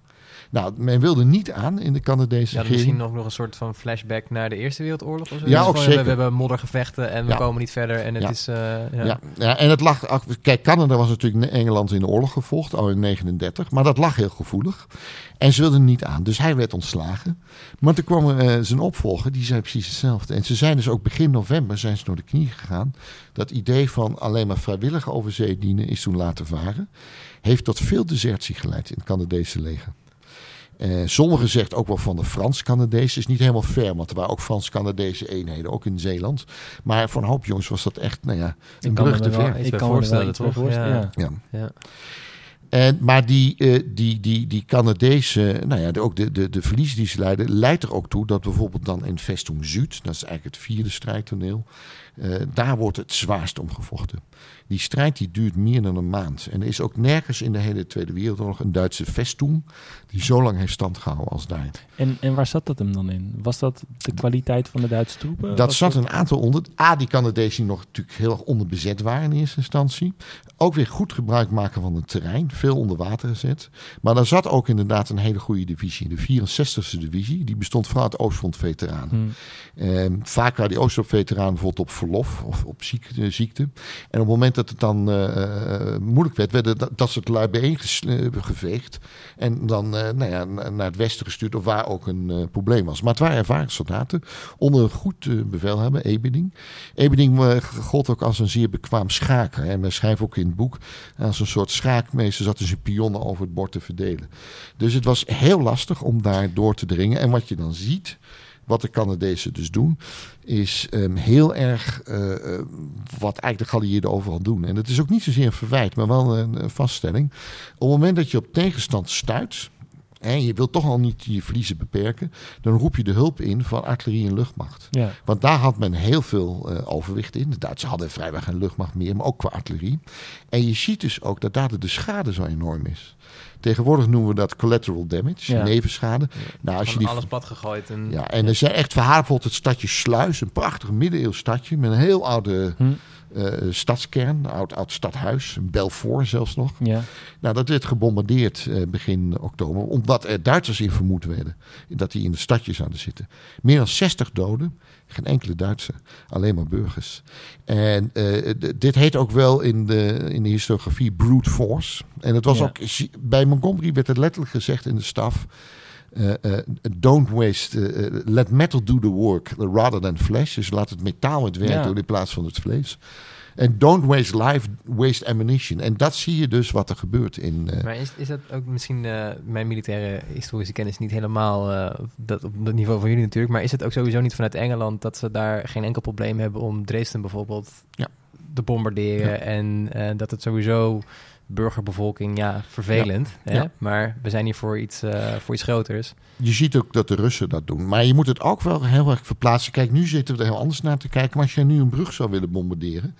Nou, men wilde niet aan in de Canadese Ja, regering. misschien nog, nog een soort van flashback naar de Eerste Wereldoorlog of zo. Ja, Dus ook zeker. We, hebben moddergevechten en we Ja. komen niet verder. En het Ja. is... eh, ja. Ja. Ja, en het lag. Kijk, Canada was natuurlijk Engeland in de oorlog gevolgd, al in 39. Maar dat lag heel gevoelig. En ze wilden niet aan. Dus hij werd ontslagen. Maar toen kwam eh, zijn opvolger, die zei precies hetzelfde. En ze zijn dus ook begin november zijn ze door de knie gegaan. Dat idee van alleen maar vrijwillig over zee dienen is toen laten varen. Heeft tot veel desertie geleid in het Canadese leger. Eh, sommigen zegt ook wel van de Frans-Canadezen. Is niet helemaal fair, want er waren ook Frans-Canadese eenheden, ook in Zeeland. Maar voor een hoop jongens was dat echt, nou ja, een Ik kan brug me te er ver. Ik kan me wel voorstellen, toch? voorstellen. Ja. Ja. En, maar die, eh, die, die, die Canadese, nou ja, de, ook de, de, de verliezen die ze leiden, leidt er ook toe dat bijvoorbeeld dan in Vestum Zuid, dat is eigenlijk het vierde strijdtoneel, eh, daar wordt het zwaarst om gevochten. Die strijd die duurt meer dan een maand. En er is ook nergens in de hele Tweede Wereldoorlog een Duitse Vestum die zo lang heeft stand gehouden als daar. En, en waar zat dat hem dan in? Was dat de kwaliteit van de Duitse troepen? Dat Was zat een aantal onder. A, die Canadezen die nog natuurlijk heel erg onderbezet waren in eerste instantie. Ook weer goed gebruik maken van het terrein. Veel onder water gezet. Maar daar zat ook inderdaad een hele goede divisie. De 64e divisie. Die bestond vooral uit Oostfront veteranen. Hmm. Ehm, vaak waren die Oostfront-veteranen bijvoorbeeld op verlof of op ziekte. ziekte. En op het moment dat het dan eh, eh, moeilijk werd, werden dat, dat soort lui bijeengeveegd. En dan eh, nou ja, na- naar het westen gestuurd of waar ook een eh, probleem was. Maar het waren ervaren soldaten onder een goed eh, bevelhebber, Ebening. Eh, gold ook als een zeer bekwaam schaker. En we schrijven ook in het boek als een soort schaakmeester zat hij zijn pionnen over het bord te verdelen. Dus het was heel lastig om daar door te dringen. En wat je dan ziet, wat de Canadezen dus doen, is ehm, heel erg eh, eh, wat eigenlijk de geallieerden overal doen. En het is ook niet zozeer een verwijt, maar wel een, een vaststelling. Op het moment dat je op tegenstand stuit, en je wilt toch al niet je verliezen beperken, dan roep je de hulp in van artillerie en luchtmacht. Ja. Want daar had men heel veel eh, overwicht in. De Duitsers hadden vrijwel geen luchtmacht meer, maar ook qua artillerie. En je ziet dus ook dat daar de schade zo enorm is. Tegenwoordig noemen we dat collateral damage, Ja. nevenschade. Nou, als je die alles pad gegooid. En, ja, en er zijn echt verhalen, bijvoorbeeld het stadje Sluis, een prachtig middeleeuws stadje met een heel oude Hm. Eh, stadskern, oud, oud stadhuis, Belfort zelfs nog. Ja. Nou, dat werd gebombardeerd eh, begin oktober, omdat er Duitsers in vermoed werden dat die in het stadje zouden zitten. Meer dan 60 doden, geen enkele Duitser, alleen maar burgers. En eh, dit heet ook wel in de, in de historiografie brute force. En het was Ja. ook, bij Montgomery werd het letterlijk gezegd in de staf. Eh, eh, don't waste, eh, let metal do the work rather than flesh. Dus laat het metaal het werk Ja. doen in plaats van het vlees. En don't waste life, waste ammunition. En dat zie je dus wat er gebeurt in. Maar is, is dat ook misschien mijn militaire historische kennis niet helemaal eh, dat, op het niveau van jullie natuurlijk, maar is het ook sowieso niet vanuit Engeland dat ze daar geen enkel probleem hebben om Dresden bijvoorbeeld Ja. te bombarderen en dat het sowieso burgerbevolking, ja, vervelend, Hè? Ja. maar we zijn hier voor iets, eh, voor iets groters. Je ziet ook dat de Russen dat doen. Maar je moet het ook wel heel erg verplaatsen. Kijk, nu zitten we er heel anders naar te kijken. Maar als je nu een brug zou willen bombarderen,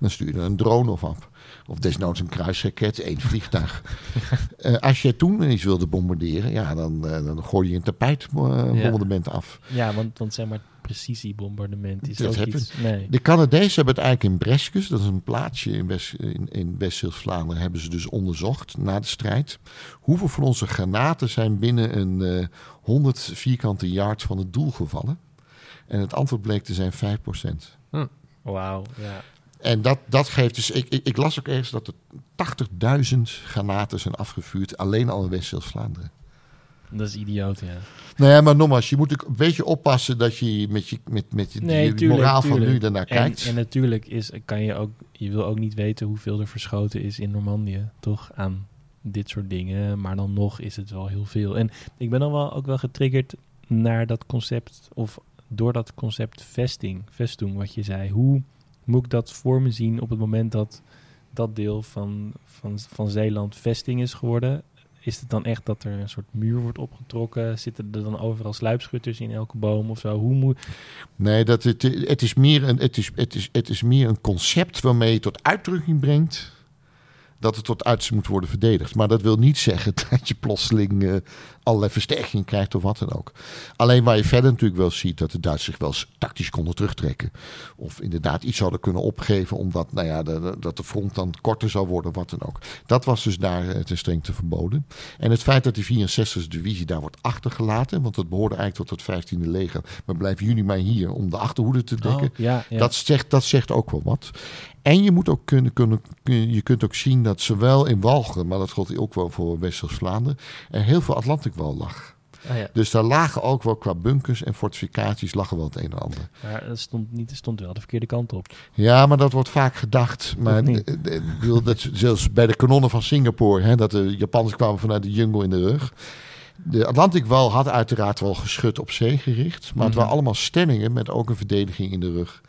dan stuur je er een drone of op. Of desnoods een kruisraket, één vliegtuig. Eh, als je toen iets wilde bombarderen, ja, dan, eh, dan gooi je een tapijtbombardement af. ja, want, want zeg maar precisiebombardement is Dat ook iets... Nee. De Canadezen hebben het eigenlijk in Breskes, dat is een plaatsje in West- in, in West-Vlaanderen, hebben ze dus onderzocht na de strijd. Hoeveel van onze granaten zijn binnen een eh 100 vierkante yard van het doel gevallen? En het antwoord bleek te zijn 5%. Wauw, ja. En dat, dat geeft dus. Ik, ik, ik las ook ergens dat er 80.000 granaten zijn afgevuurd alleen al in West-Vlaanderen. Dat is idioot, ja. Nou ja, maar nogmaals, je moet ook een beetje oppassen dat je met je, met, met Nee, die tuurlijk, moraal van nu daarnaar En, kijkt. en natuurlijk is, kan je ook, je wil ook niet weten hoeveel er verschoten is in Normandië, toch? Aan dit soort dingen. Maar dan nog is het wel heel veel. En ik ben dan wel ook wel getriggerd naar dat concept, of door dat concept vesting, vestung, wat je zei. Hoe moet ik dat voor me zien op het moment dat dat deel van, van, van Zeeland vesting is geworden? Is het dan echt dat er een soort muur wordt opgetrokken? Zitten er dan overal sluipschutters in elke boom of zo? Hoe moet... Nee, dat het, het, is meer een, het, is, het, is, het is meer een concept waarmee je tot uitdrukking brengt dat het tot uiterste moet worden verdedigd. Maar dat wil niet zeggen dat je plotseling eh, allerlei versterking krijgt of wat dan ook. Alleen waar je verder natuurlijk wel ziet dat de Duitsers zich wel eens tactisch konden terugtrekken. Of inderdaad iets zouden kunnen opgeven omdat nou ja, de, dat de front dan korter zou worden, wat dan ook. Dat was dus daar eh, ten strengte verboden. En het feit dat die 64e divisie daar wordt achtergelaten, want het behoorde eigenlijk tot het 15e leger. Maar blijven jullie maar hier om de achterhoede te dekken. Oh, ja, ja. Dat, zegt, dat zegt ook wel wat. En je moet ook kunnen, kunnen, kun- je kunt ook zien dat zowel in Walcheren, maar dat geldt ook wel voor West-Vlaanderen, er heel veel Atlantikwal lag. Ah, ja. Dus daar lagen ook wel qua bunkers en fortificaties lagen wel het een en ander. Maar het stond, niet, stond wel de verkeerde kant op. Ja, maar dat wordt vaak gedacht. Maar niet? eh, eh, dat, zelfs bij de kanonnen van Singapore, hè, dat de Japanners kwamen vanuit de jungle in de rug. De Atlantikwal had uiteraard wel geschut op zee gericht. Maar het Mhm. waren allemaal stellingen met ook een verdediging in de rug.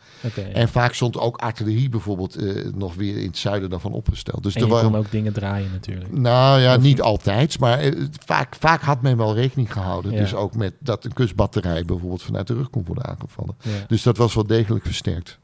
En vaak stond ook artillerie bijvoorbeeld eh, nog weer in het zuiden daarvan opgesteld. Dus En er je waren, kon ook dingen draaien natuurlijk. nou ja, Of- niet altijd. Maar eh, vaak, vaak had men wel rekening gehouden. Ja. Dus ook met dat een kustbatterij bijvoorbeeld vanuit de rug kon worden aangevallen. Ja. Dus dat was wel degelijk versterkt.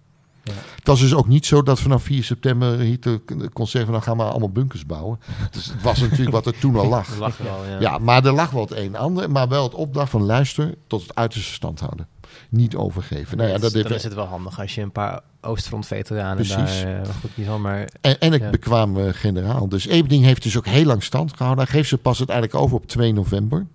Ja. Het was dus ook niet zo dat vanaf 4 september Hitler kon zeggen... nou gaan we allemaal bunkers bouwen. Dus het was natuurlijk wat er toen al lag. Al, ja. Ja, maar er lag wel het een en ander. Maar wel het opdracht van luister tot het uiterste stand houden. Niet overgeven. Nou ja, dat dan heeft, is het wel handig als je een paar Oostfront-veteranen daar... eh, goed, niet zomaar... En, en ik Ja. bekwaam eh, generaal. Dus Ebening heeft dus ook heel lang stand gehouden. Hij geeft ze pas uiteindelijk over op 2 november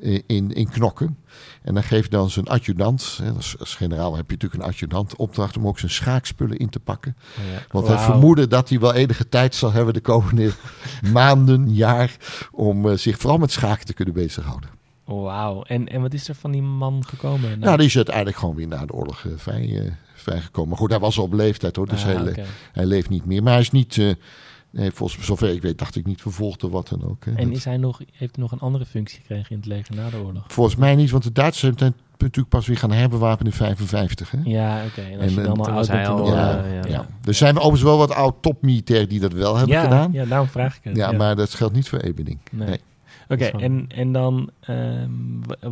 eh, in, in Knokken. En dan geeft dan zijn adjudant, hè, als, als generaal heb je natuurlijk een adjudant, opdracht om ook zijn schaakspullen in te pakken. Ja. Want hij vermoedde dat hij wel enige tijd zal hebben de komende maanden, jaar, om zich vooral met schaken te kunnen bezighouden. Wauw. En, en wat is er van die man gekomen? Nou, die is uiteindelijk gewoon weer na de oorlog vrij, eh, vrijgekomen. Maar goed, hij was al op leeftijd hoor, dus Ah, hij, hij leeft niet meer. Maar hij is niet, eh, nee, volgens zover ik weet, dacht ik niet vervolgd of wat dan ook. hè. En is hij nog, heeft hij nog een andere functie gekregen in het leger na de oorlog? Volgens mij niet, want de Duitsers zijn het natuurlijk pas weer gaan herbewapenen in 55. Hè? Ja, oké. En als En, je dan al oud bent al, ja, ja. ja. Er zijn overigens wel wat oud topmilitairen die dat wel hebben ja, gedaan. Ja, daarom vraag ik het. Ja, maar dat geldt niet voor Ebening. Nee. Nee. Oké, en, en dan ehm,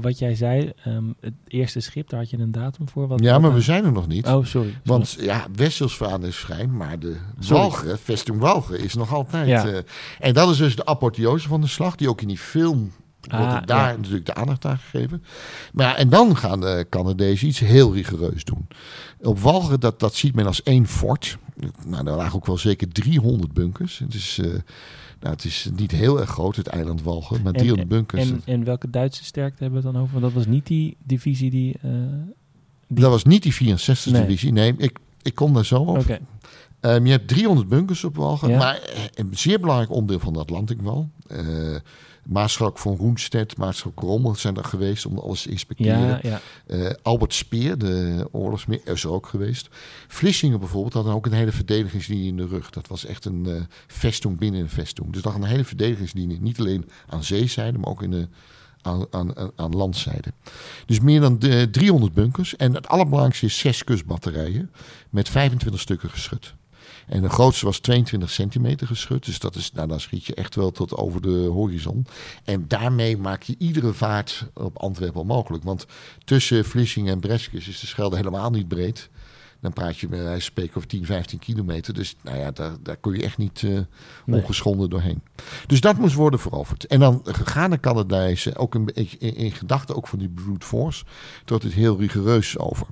wat jij zei, ehm, het eerste schip, daar had je een datum voor? Wat, Ja, wat maar we zijn er nog niet. Oh, sorry. Want ja, Westelsvaarder is vrij, maar de. Walgen, Vesting Walgen, is nog altijd. Ja. eh, en dat is dus de apotheose van de slag, die ook in die film wordt Ah, er daar ja. natuurlijk de aandacht aan gegeven. Maar ja, en dan gaan de Canadezen iets heel rigoureus doen. Op Walgen, dat, dat ziet men als één fort. Nou, daar lagen ook wel zeker 300 bunkers. Het is, eh, nou, het is niet heel erg groot, het eiland Walgen, maar En- 300 bunkers. En, en welke Duitse sterkte hebben we het dan over? Want dat was niet die divisie die... eh, die- Dat was niet die 64e Nee. divisie. Nee, ik, ik kom daar zo op. Ehm, je hebt 300 bunkers op Walgen, Ja. maar eh, een zeer belangrijk onderdeel van de Atlantikwal. Eh Maarschalk van Roenstedt, Maarschalk Rommel zijn er geweest om alles te inspecteren. ja, ja. Eh, Albert Speer, de oorlogsmeer, is er ook geweest. Vlissingen bijvoorbeeld hadden ook een hele verdedigingslinie in de rug. Dat was echt een eh vestung binnen een vestung. Dus dat een hele verdedigingslinie, niet alleen aan zeezijde, maar ook in de, aan, aan, aan- aan landzijde. Dus meer dan de 300 bunkers. En het allerbelangrijkste is zes kustbatterijen met 25 stukken geschut. En de grootste was 22 centimeter geschut. Dus dat is, nou, dan schiet je echt wel tot over de horizon. En daarmee maak je iedere vaart op Antwerpen onmogelijk. Want tussen Vlissingen en Breskes is de Schelde helemaal niet breed. Dan praat je bij wijze van spreken over 10, 15 kilometer. Dus nou ja, daar, daar kun je echt niet eh, Nee. ongeschonden doorheen. Dus dat moest worden veroverd. En dan gegaan de Canadezen, ook een beetje in, in gedachten ook van die brute force, tot het heel rigoureus over.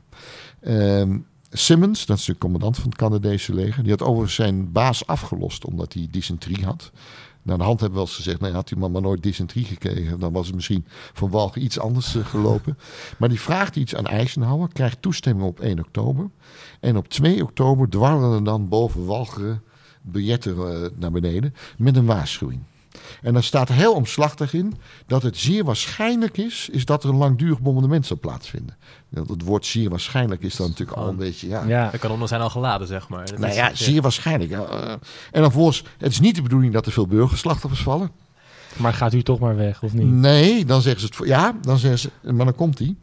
Ehm, Simmons, dat is de commandant van het Canadese leger, die had overigens zijn baas afgelost omdat hij dysenterie had. Nou, de hand hebben we wel eens gezegd, nee, had die man maar nooit dysenterie gekregen, dan was het misschien van Walgen iets anders eh, gelopen. Maar die vraagt iets aan Eisenhower, krijgt toestemming op 1 oktober. En op 2 oktober dwarrelen er dan boven Walcheren biljetten eh, naar beneden met een waarschuwing. En dan staat heel omslachtig in dat het zeer waarschijnlijk is, is dat er een langdurig bombardement zal plaatsvinden. Dat Het woord zeer waarschijnlijk is dan natuurlijk al een beetje, ja. Ja, De kanonnen zijn al geladen, zeg maar. Dat Nou is- ja, zeer waarschijnlijk. ja, eh. en dan volgens, het is niet de bedoeling dat er veel burgerslachtoffers vallen. maar gaat u toch maar weg, of niet? Nee, dan zeggen ze het. voor- Ja, dan zeggen ze. Maar dan komt die.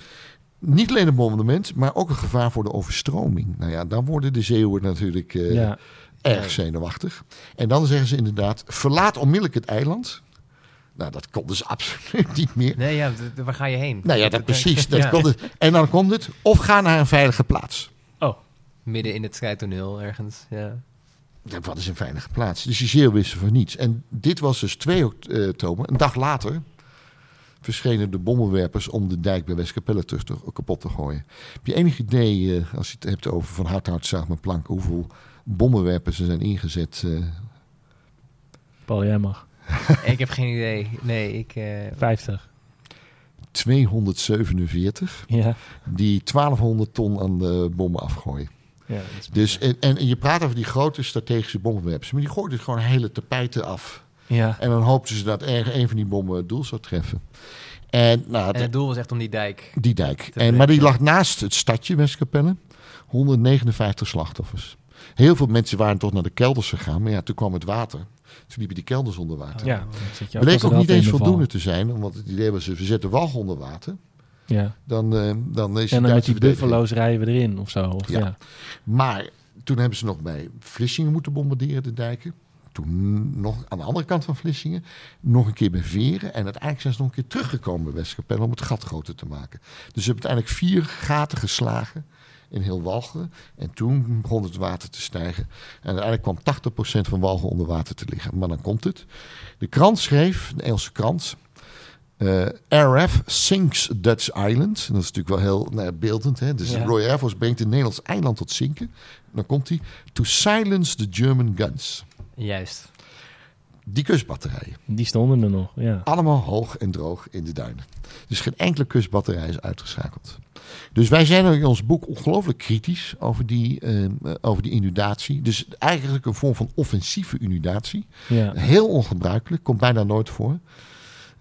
Niet alleen een bombardement, maar ook een gevaar voor de overstroming. Nou ja, dan worden de Zeeuwen natuurlijk eh, Ja, erg zenuwachtig. En dan zeggen ze inderdaad: verlaat onmiddellijk het eiland. Nou, dat komt dus absoluut niet meer. Nee, ja, waar ga je heen? Nou ja, dat precies. Dat Ja. het. En dan komt het: of ga naar een veilige plaats. Midden in het strijdtoneel ergens. Ja. Ja, wat is een veilige plaats? Dus die Zeeuwen wisten van niets. En dit was dus 2 oktober. Een dag later verschenen de bommenwerpers om de dijk bij Westkapelle terug te, kapot te gooien. Heb je enig idee, eh, als je het hebt over van hard hout zaag met planken, hoeveel bommenwerpers er zijn ingezet? eh? Paul, jij mag. ik heb geen idee. Nee, ik... eh, 50. 247. Ja. Die 1200 ton aan de bommen afgooien. ja Dus, en, en je praat over die grote strategische bommenwerpers. Maar die gooiden gewoon hele tapijten af. ja. En dan hoopten ze dat erg een van die bommen het doel zou treffen. En, nou, en het doel was echt om die dijk. Die dijk. En, maar die lag naast het stadje Westkapelle. 159 slachtoffers. Heel veel mensen waren toch naar de kelders gegaan. Maar ja, toen kwam het water. Toen liepen die kelders onder water. ja. ook Bleek ook niet eens voldoende te zijn. Want het idee was, we zetten walgen onder water. Ja. Dan, eh, dan is En de dan met die buffalo's rijden we erin of zo. Of, Ja. ja. Maar toen hebben ze nog bij Vlissingen moeten bombarderen, de dijken. Toen nog aan de andere kant van Vlissingen. Nog een keer bij Veren. En uiteindelijk zijn ze nog een keer teruggekomen bij Westkapelle om het gat groter te maken. Dus ze hebben uiteindelijk vier gaten geslagen in heel Walcheren. En toen begon het water te stijgen. En uiteindelijk kwam 80% van Walcheren onder water te liggen. Maar dan komt het. De krant schreef, de Engelse krant... eh, RF sinks Dutch Island. Dat is natuurlijk wel heel nou ja, beeldend. Hè? Dus Ja. de Royal Air Force brengt een Nederlands eiland tot zinken. Dan komt hij. To silence the German guns. Juist. Die kustbatterijen. Die stonden er nog. Ja. Allemaal hoog en droog in de duinen. Dus geen enkele kustbatterij is uitgeschakeld. Dus wij zijn in ons boek ongelooflijk kritisch over die, eh, over die inundatie. Dus eigenlijk een vorm van offensieve inundatie. Ja. Heel ongebruikelijk, komt bijna nooit voor.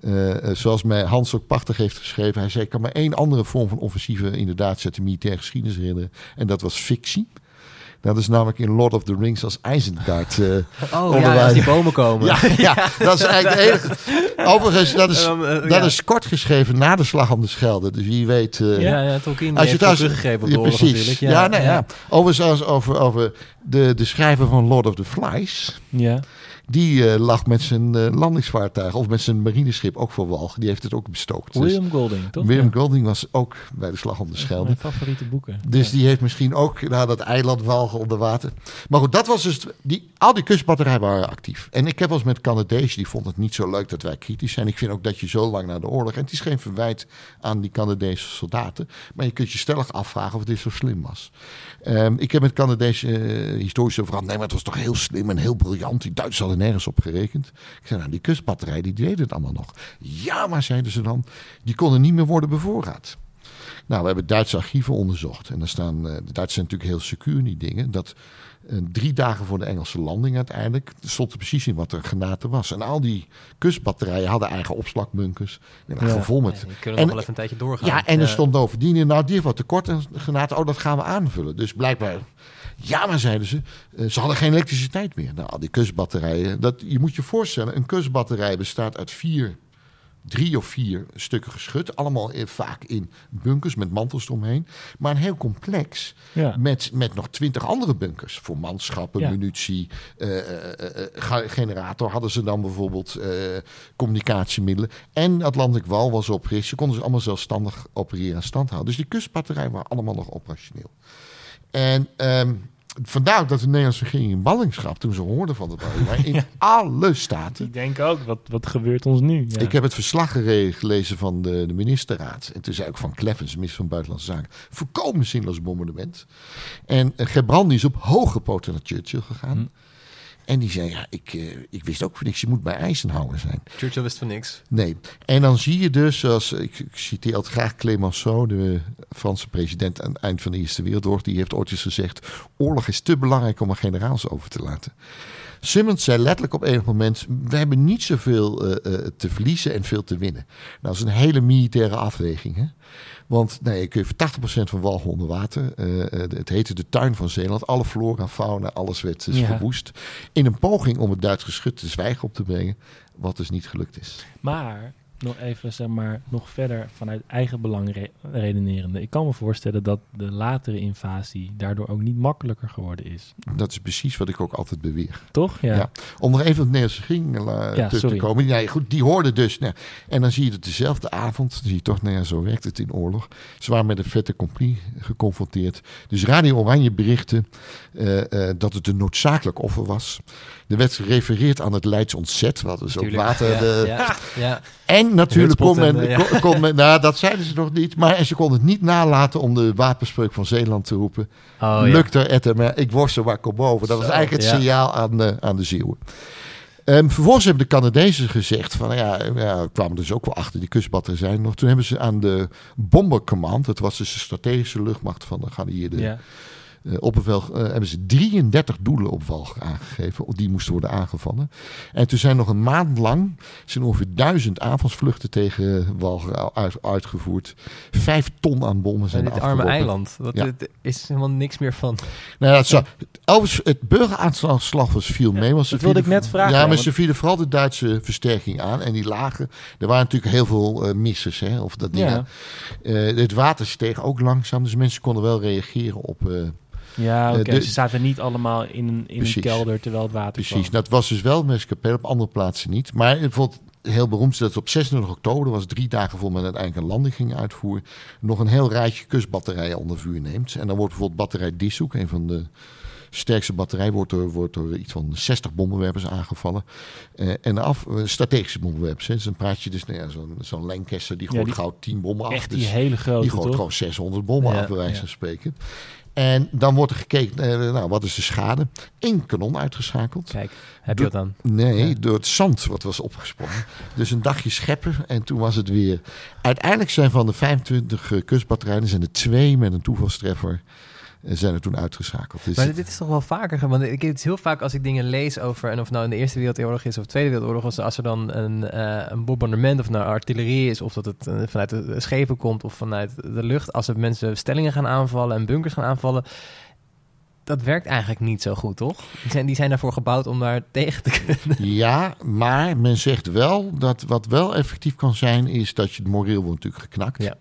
Eh, eh, zoals mij Hans ook prachtig heeft geschreven. Hij zei, ik kan maar één andere vorm van offensieve inderdaad de militaire geschiedenis herinneren. En dat was fictie. Dat is namelijk in Lord of the Rings als IJzendgaard. eh Oh ja, als die bomen komen. ja, ja, dat is eigenlijk de enige. Overigens, dat is, dan, eh, dat is kort geschreven na de slag om de Schelde. Dus wie weet... eh, Ja, ja, Tolkien als je veel teruggegeven op ja, de oorlog precies. Ja, ja. Overigens over, over de, de schrijver van Lord of the Flies. ja. Die eh, lag met zijn eh, landingsvaartuig of met zijn marineschip ook voor wal. Die heeft het ook bestookt. Dus William Golding, toch? William Ja. Golding was ook bij de slag om de Schelde. Mijn favoriete boeken. Dus Ja. die heeft misschien ook naar dat eiland walgen onder water. Maar goed, dat was dus. Die, al die kustbatterijen waren actief. En ik heb wel eens met Canadezen, die vond het niet zo leuk dat wij kritisch zijn. Ik vind ook dat je zo lang na de oorlog. En het is geen verwijt aan die Canadese soldaten. Maar je kunt je stellig afvragen of dit zo slim was. Ehm, ik heb met Canadese eh, historici over gehad. Nee, maar het was toch heel slim en heel briljant. Die Duitsers hadden nergens op gerekend. Ik zei, nou, die kustbatterij, die deden het allemaal nog. Ja, maar zeiden ze dan, die konden niet meer worden bevoorraad. Nou, we hebben Duitse archieven onderzocht. En daar staan, eh, de Duitsers zijn natuurlijk heel secuur in die dingen. Dat eh, drie dagen voor de Engelse landing uiteindelijk stond er precies in wat er genaten was. En al die kustbatterijen hadden eigen opslagbunkers. Ja. vol met kunnen En- nog wel even een tijdje doorgaan. ja, en er stond bovendien in, nou, die heeft wat tekort en genaten. Oh, dat gaan we aanvullen. Dus blijkbaar, ja, maar zeiden ze, eh, ze hadden geen elektriciteit meer. Nou, die kustbatterijen, dat, je moet je voorstellen, een kustbatterij bestaat uit vier, drie of vier stukken geschut. Allemaal in- vaak in bunkers met mantels eromheen. Maar een heel complex Ja. met, met nog twintig andere bunkers. Voor manschappen, Ja. munitie, eh, eh, eh, eh, generator hadden ze dan bijvoorbeeld eh, communicatiemiddelen. En Atlantic Wal was opgericht. Ze konden ze allemaal zelfstandig opereren en stand houden. Dus die kustbatterijen waren allemaal nog operationeel. En ehm, vandaar ook dat de Nederlandse regering in ballingschap, toen ze hoorden van de batterij, in alle staten Ik denk ook, wat, wat gebeurt ons nu? Ja. ik heb het verslag gelezen van de, de ministerraad. En toen zei ook van Kleffens, minister van Buitenlandse Zaken... volkomen zinloos bombardement. En uh, Gebrandi is op hoge poten naar Churchill gegaan. Hm. En die zei, ja, ik, eh, ik wist ook van niks, je moet bij Eisenhower zijn. Churchill wist van niks. Nee. En dan zie je dus, ik, ik citeer altijd graag Clemenceau, de Franse president aan het eind van de Eerste Wereldoorlog, die heeft ooit eens gezegd: oorlog is te belangrijk om er generaals over te laten. Simmons zei letterlijk op enig moment: we hebben niet zoveel eh, eh, te verliezen en veel te winnen. Nou, dat is een hele militaire afweging. Hè? Want nee, kun je 80% van Walgen onder water. Eh, eh, het heette de tuin van Zeeland. Alle flora, fauna, alles werd dus Ja. verwoest. In een poging om het Duits geschut te zwijgen op te brengen. Wat dus niet gelukt is. Maar nog even, zeg maar, nog verder vanuit eigen belang re- redenerende. Ik kan me voorstellen dat de latere invasie daardoor ook niet makkelijker geworden is. Dat is precies wat ik ook altijd beweer. Toch? Ja. Ja. Om nog even op het Nederlandse ging eh, Ja, te komen. Ja, goed, die hoorden dus. Nou, en dan zie je dat dezelfde avond, dan zie je toch, nou ja, zo werkt het in oorlog. Ze waren met een vette accompli geconfronteerd. Dus Radio Oranje berichtte eh, eh, dat het een noodzakelijk offer was. Er werd gerefereerd aan het Leids ontzet, wat dus ook water... Ja, de- ja, ja. En natuurlijk kon men, eh, kon, men, nou dat zeiden ze nog niet, maar en ze konden het niet nalaten om de wapenspreuk van Zeeland te roepen. Oh, ja. Lukt er et maar ik worstel waar kom boven. Dat was eigenlijk het signaal aan de, aan de Zeeuwen. Ehm, vervolgens hebben de Canadezen gezegd van ja, ja, kwamen dus ook wel achter die kustbatterij zijn nog. Toen hebben ze aan de Bomber Command, dat was dus de strategische luchtmacht van de geallieerde Eh, oppervel, eh, hebben ze 33 doelen op Walger aangegeven. Die moesten worden aangevallen. En toen zijn nog een maand lang zijn ongeveer duizend aanvalsvluchten tegen Walger uit- uitgevoerd. Vijf ton aan bommen zijn En dit arme eiland. Ja. Er is helemaal niks meer van. Nou ja, het, zou- overigens, het burgeraanslag was viel mee. Want ze dat wilde ik net vragen, Ja, maar want- ze vielen vooral de Duitse versterking aan. En die lagen. Er waren natuurlijk heel veel eh missers. Hè, of dat dingen. Ja. Eh, het water steeg ook langzaam. Dus mensen konden wel reageren op. eh, Ja, oké. Eh, de- Ze zaten niet allemaal in een, in een kelder terwijl het water precies. kwam. Dat was dus wel Meskapel, op andere plaatsen niet. Maar bijvoorbeeld. Heel beroemd is dat op 26 oktober, dat was drie dagen voor men uiteindelijk een landing ging uitvoeren, nog een heel rijtje kustbatterijen onder vuur neemt. En dan wordt bijvoorbeeld batterij Dishoek, een van de sterkste batterij, wordt door, wordt door iets van 60 bommenwerpers aangevallen. Eh, en af, eh, strategische bommenwerpers. Hè. Dus dan praat je dus, nou ja, zo'n zo'n Lancaster, die Ja, gooit die- gauw 10 bommen af. Echt die dus hele grote, die gooit toch? gewoon 600 bommen Ja, af, bij wijze ja. van spreken. En dan wordt er gekeken, eh, nou, wat is de schade? Eén kanon uitgeschakeld. Kijk, heb je dat dan? Nee, Ja. door het zand wat was opgesprongen. Dus een dagje scheppen en toen was het weer. Uiteindelijk zijn van de 25 eh, kustbatterijen zijn er twee met een toevalstreffer zijn er toen uitgeschakeld. Dus Maar dit, is toch wel vaker, want ik het is heel vaak als ik dingen lees over, en of nou in de Eerste Wereldoorlog is of de Tweede Wereldoorlog, als, als er dan een, eh, een bombardement of nou artillerie is, of dat het eh, vanuit de schepen komt of vanuit de lucht, als er mensen stellingen gaan aanvallen en bunkers gaan aanvallen, dat werkt eigenlijk niet zo goed, toch? Die zijn, die zijn daarvoor gebouwd om daar tegen te kunnen. Ja, maar men zegt wel dat wat wel effectief kan zijn, is dat je het moreel wordt natuurlijk geknakt. Ja.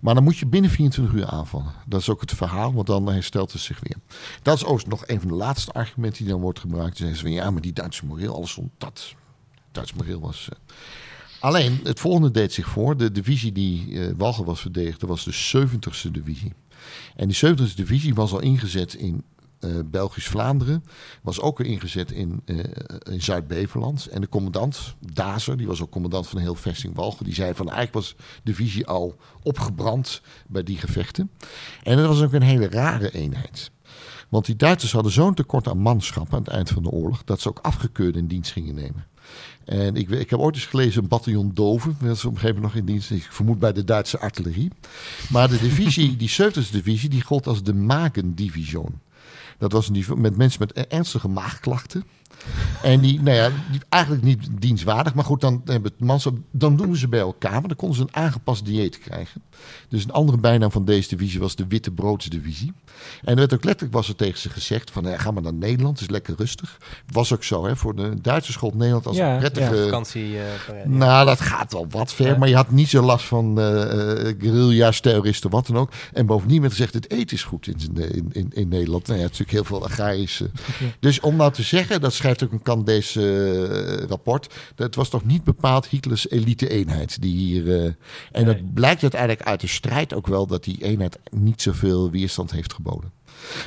Maar dan moet je binnen 24 uur aanvallen. Dat is ook het verhaal, want dan herstelt het zich weer. Dat is ook nog een van de laatste argumenten die dan wordt gebruikt. Dan zeggen ze van ja, maar die Duitse moreel, alles om dat. Duits moreel was. eh. Alleen, het volgende deed zich voor. De divisie die eh Walger was verdedigd, was de 70ste divisie. En die 70ste divisie was al ingezet in eh, Belgisch-Vlaanderen. Was ook al ingezet in, eh, in Zuid-Beverland. En de commandant, Dazer, die was ook commandant van heel vesting Walger. Die zei van eigenlijk was de divisie al opgebrand bij die gevechten. En dat was ook een hele rare eenheid. Want die Duitsers hadden zo'n tekort aan manschap aan het eind van de oorlog... dat ze ook afgekeurd in dienst gingen nemen. En ik, ik heb ooit eens gelezen een bataljon Doven. Dat is op een gegeven moment nog in dienst. Ik vermoed bij de Duitse artillerie. Maar de divisie, die 70 divisie, die gold als de Magen-division. Dat was een div- met mensen met ernstige maagklachten. En die, nou ja, die eigenlijk niet dienstwaardig. Maar goed, dan, hebben het manschap, dan doen we ze bij elkaar. Want dan konden ze een aangepast dieet krijgen. Dus een andere bijnaam van deze divisie was de Witte Broodsdivisie. En er werd ook letterlijk was er tegen ze gezegd van ja, ga maar naar Nederland, het is lekker rustig. Was ook zo, hè, voor de Duitsers gold Nederland als Ja, een prettige... Vakantie. eh, ja. Nou, dat gaat wel wat ver, Ja. maar je had niet zo last van eh eh, guerrilla's, terroristen, wat dan ook. En bovendien werd gezegd, het eten is goed in, in, in, in Nederland. Nou ja, het is natuurlijk heel veel agrarische. Dus om nou te zeggen, dat schrijft ook een Canadees eh, rapport, dat was toch niet bepaald Hitlers elite-eenheid die hier... eh, en Nee. dat blijkt uiteindelijk uit de strijd ook wel, dat die eenheid niet zoveel weerstand heeft geboden.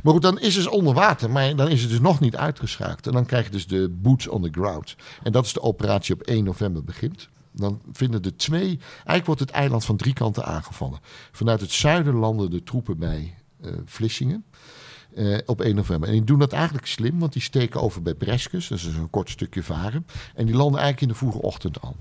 Maar goed, dan is het onder water, maar dan is het dus nog niet uitgeschakeld. En dan krijg je dus de boots on the ground. En dat is de operatie op 1 november begint. Dan vinden de twee, eigenlijk wordt het eiland van drie kanten aangevallen. Vanuit het zuiden landen de troepen bij eh Vlissingen. Eh, op 1 november. En die doen dat eigenlijk slim, want die steken over bij Breskus. Dat is een kort stukje varen. En die landen eigenlijk in de vroege ochtend al.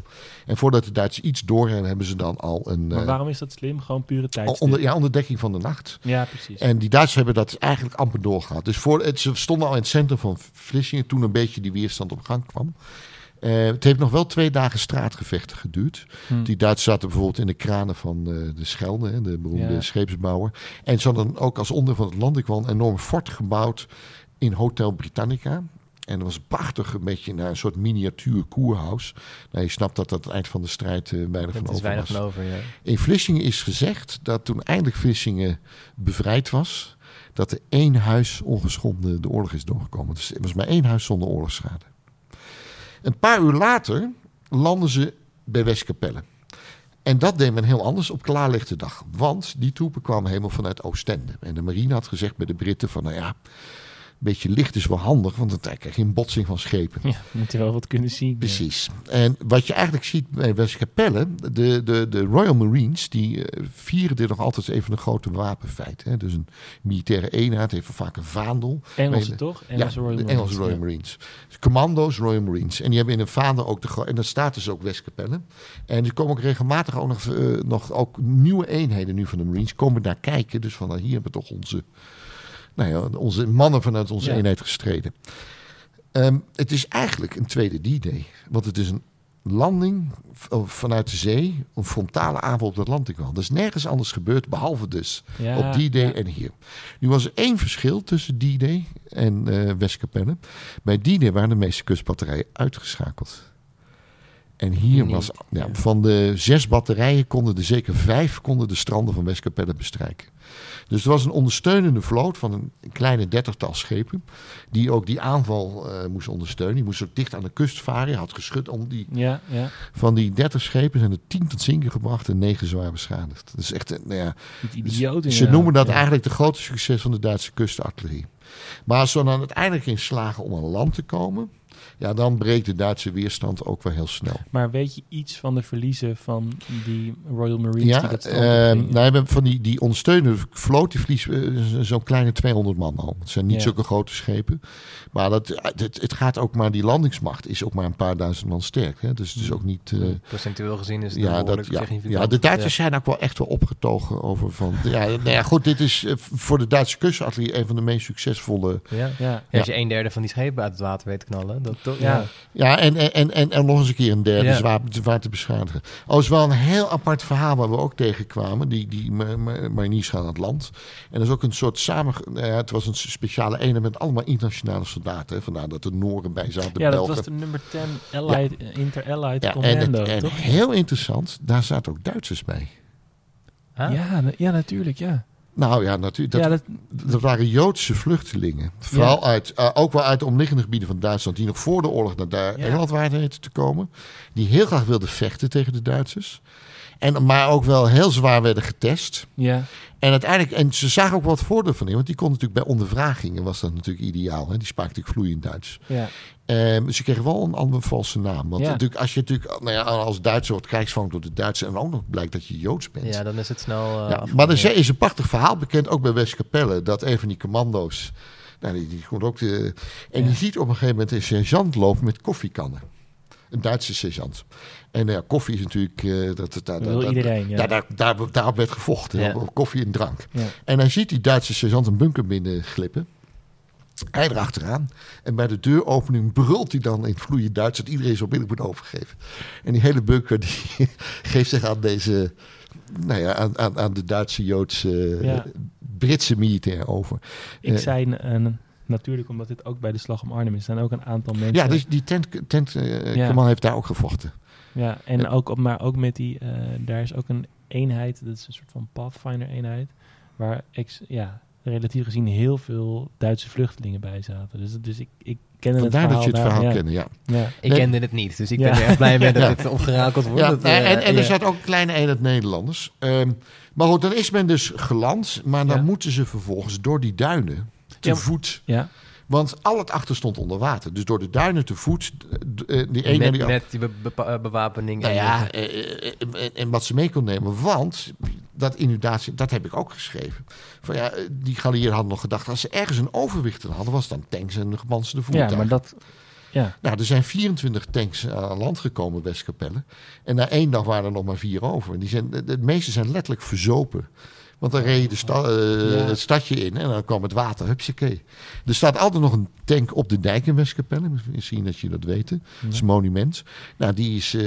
En voordat de Duitsers iets doorhebben, hebben ze dan al een... Maar eh, waarom is dat slim? Gewoon pure tijd. onder, ja, onder dekking van de nacht. Ja, precies. En die Duitsers hebben dat eigenlijk amper doorgehad. Dus voor, het, ze stonden al in het centrum van Vlissingen toen een beetje die weerstand op gang kwam. Eh, het heeft nog wel twee dagen straatgevechten geduurd. Hm. Die Duitsers zaten bijvoorbeeld in de kranen van eh, de Schelde, hè, de beroemde Ja. scheepsbouwer. En ze hadden ook als onderdeel van het landing wel een enorm fort gebouwd in Hotel Britannica. En dat was prachtig, een beetje naar een soort miniatuur koerhuis. Nou, je snapt dat dat het eind van de strijd eh weinig Er van is over weinig was. van over, ja. In Vlissingen is gezegd dat toen eindelijk Vlissingen bevrijd was, dat er één huis ongeschonden de oorlog is doorgekomen. Dus er was maar één huis zonder oorlogsschade. Een paar uur later landen ze bij Westkapelle. En dat deed men heel anders op klaarlichte dag. Want die troepen kwamen helemaal vanuit Oostende. En de marine had gezegd bij de Britten van, nou ja, beetje licht is wel handig, want dan krijg je een botsing van schepen. Ja, moet je wel wat kunnen zien. ja. Precies. En wat je eigenlijk ziet bij Westkapelle, de, de, de Royal Marines, die eh, vieren dit nog altijd even een grote wapenfeit. Hè? Dus een militaire eenheid heeft vaak een vaandel. Engelse toch? Engelse ja, Royal Marines, Engelse Royal ja. Marines. Commando's Royal Marines. En die hebben in een vaandel ook de En dat staat dus ook Westkapelle. En er komen ook regelmatig ook nog, eh, nog ook nieuwe eenheden nu van de Marines komen daar kijken. Dus van nou, hier hebben we toch onze, nou ja, onze mannen vanuit onze Ja. eenheid gestreden. Ehm, het is eigenlijk een tweede D-Day. Want het is een landing oh, vanuit de zee, een frontale aanval op de Atlantic. Dat is nergens anders gebeurd, behalve dus Ja, op D-Day ja. en hier. Nu was er één verschil tussen D-Day en eh Westkapelle. Bij D-Day waren de meeste kustbatterijen uitgeschakeld. En hier was, ja, van de zes batterijen konden er zeker vijf konden de stranden van Westkapelle bestrijken. Dus er was een ondersteunende vloot van een kleine dertigtal schepen. Die ook die aanval eh moest ondersteunen. Die moest ook dicht aan de kust varen. Je had geschud om die. Ja, ja. Van die dertig schepen zijn er tien tot zinken gebracht en negen zwaar beschadigd. Dat is echt, een- nou ja, Die idioten. ze noemen dat eigenlijk de grote succes van de Duitse kustartillerie. Maar als ze dan uiteindelijk in slagen om aan land te komen, ja, dan breekt de Duitse weerstand ook wel heel snel. Maar weet je iets van de verliezen van die Royal Marines die Ja, dat strand ehm opgingen? nou, hebben van die, die ondersteunende vloot, die verliest eh, zo- zo'n kleine 200 man al. Het zijn niet Ja. zulke grote schepen. Maar dat, het, het gaat ook maar, die landingsmacht is ook maar een paar duizend man sterk. Hè? Dus het is ook niet... eh, Procentueel gezien is het ja, dat, ja, ja, de Duitsers zijn ook wel echt wel opgetogen over van... Ja, nou ja, goed, dit is eh, voor de Duitse kustartillerie een van de meest succesvolle... Ja. Ja. Als je een derde van die schepen uit het water weet knallen, dat, dat, Ja. ja. En, en, en, en, nog eens een keer een derde Ja. zwaar, zwaar te beschadigen. Oh, is wel een heel apart verhaal waar we ook tegenkwamen. Die, die ma- ma- mariniers gaan aan het land. En dat is ook een soort samen... ja, het was een speciale eenheid met allemaal internationale soldaten. Hè. Vandaar dat de Nooren bij zaten, de Ja, dat Belgen. was de nummer 10 Allied, Inter-Allied ja, en, Commando, het- en toch? heel interessant, daar zaten ook Duitsers bij. Huh? Ja, ja, natuurlijk, ja. Nou ja, natuurlijk. Dat, ja, dat, dat waren Joodse vluchtelingen. Vooral uit, eh, ook wel uit de omliggende gebieden van Duitsland. Die nog voor de oorlog naar daar Ja. Engeland waren te komen. Die heel graag wilden vechten tegen de Duitsers. En, maar ook wel heel zwaar werden getest. ja. En uiteindelijk, en ze zagen ook wat voordeel van in. Want die kon natuurlijk bij ondervragingen was dat natuurlijk ideaal. Hè? Die spraken natuurlijk vloeiend Duits. ja. Ehm, ze kregen wel een andere valse naam. Want Ja. natuurlijk, als je natuurlijk nou ja, als Duitser wordt krijgsvangen door de Duitsers. En ook nog blijkt dat je Joods bent. ja, dan is het snel. eh, Ja, afgelopen. maar er is een prachtig verhaal bekend, ook bij Westkapelle, dat een van die commando's, nou, die, die komt ook de, en je ziet op een gegeven moment een sergeant lopen met koffiekannen. Een Duitse sergeant. En nou ja, koffie is natuurlijk, eh, dat, dat, wil daar- iedereen, ja. daar, daar, daar, daarop werd gevochten, Ja. koffie en drank. Ja. En hij ziet die Duitse sergeant een bunker binnen glippen. Hij erachteraan. En bij de deuropening brult hij dan in het vloeiend Duits dat iedereen zo billig moet overgeven. En die hele bunker die geeft zich aan deze, nou ja, aan, aan, aan de Duitse, Joodse, Ja. Britse militair over. Ik Eh, zei eh, natuurlijk, omdat dit ook bij de slag om Arnhem is, zijn ook een aantal mensen. Ja, dus die tent, tent Ja. command heeft daar ook gevochten. Ja, en Ja. ook op, maar ook met die, eh, daar is ook een eenheid, dat is een soort van Pathfinder-eenheid, waar ex, ja, relatief gezien heel veel Duitse vluchtelingen bij zaten. Dus, dus ik, ik kende het Vandaar verhaal. dat je het verhaal ja. kende, ja. Ja. Ik Nee. kende het niet, dus ik ben er echt blij mee dat Ja. het opgerakeld wordt. Ja, Dat, en, eh, en, en ja. er zat ook een kleine eenheid Nederlanders. Ehm, maar goed, dan is men dus geland. Maar dan Ja. moeten ze vervolgens door die duinen te Ja. voet. Ja, Want al het achter stond onder water. Dus door de duinen te voet. eh, Die ene met, die met die be- be- eh, bewapening. Nou en ja, eh, eh, en, en wat ze mee kon nemen. Want dat inundatie, dat heb ik ook geschreven. Van ja, eh, die geallieerden hadden nog gedacht, als ze ergens een overwicht in hadden, was het dan tanks en gepantserde voertuigen. Ja, maar dat... Ja, Nou, er zijn 24 tanks aan land gekomen, Westkapelle. En na één dag waren er nog maar vier over. En die zijn, de, de meeste zijn letterlijk verzopen. Want dan reed je de sta- eh, Ja. het stadje in en dan kwam het water. Hupsakee. Er staat altijd nog een tank op de dijk in Westkapelle. Misschien dat je dat weet. Dat is een monument. Nou, die, is, eh,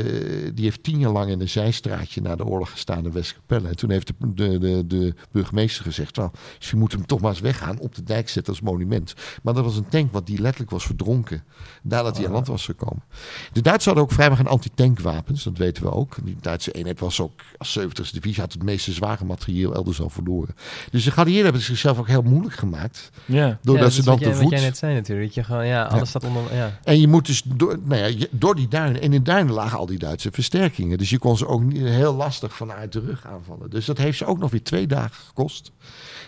die heeft tien jaar lang in een zijstraatje na de oorlog gestaan in Westkapelle. En toen heeft de, de, de, de burgemeester gezegd... Nou, je moet hem toch maar eens weggaan, op de dijk zetten als monument. Maar dat was een tank wat die letterlijk was verdronken. Nadat hij aan land was gekomen. De Duitsers hadden ook vrijwel geen antitankwapens, dat weten we ook. Die Duitse eenheid was ook als 70ste divisie, had het meeste zware materieel elders al verloren. Dus de geallieerden hebben het zichzelf ook heel moeilijk gemaakt. ja. Doordat Ja, ze dan te voet... Wat jij net zei natuurlijk. Dat je gewoon, ja, alles Ja. staat onder... Ja. En je moet dus door, nou ja, je- door die duinen. En in duinen lagen al die Duitse versterkingen. Dus je kon ze ook niet heel lastig vanuit de rug aanvallen. Dus dat heeft ze ook nog weer twee dagen gekost.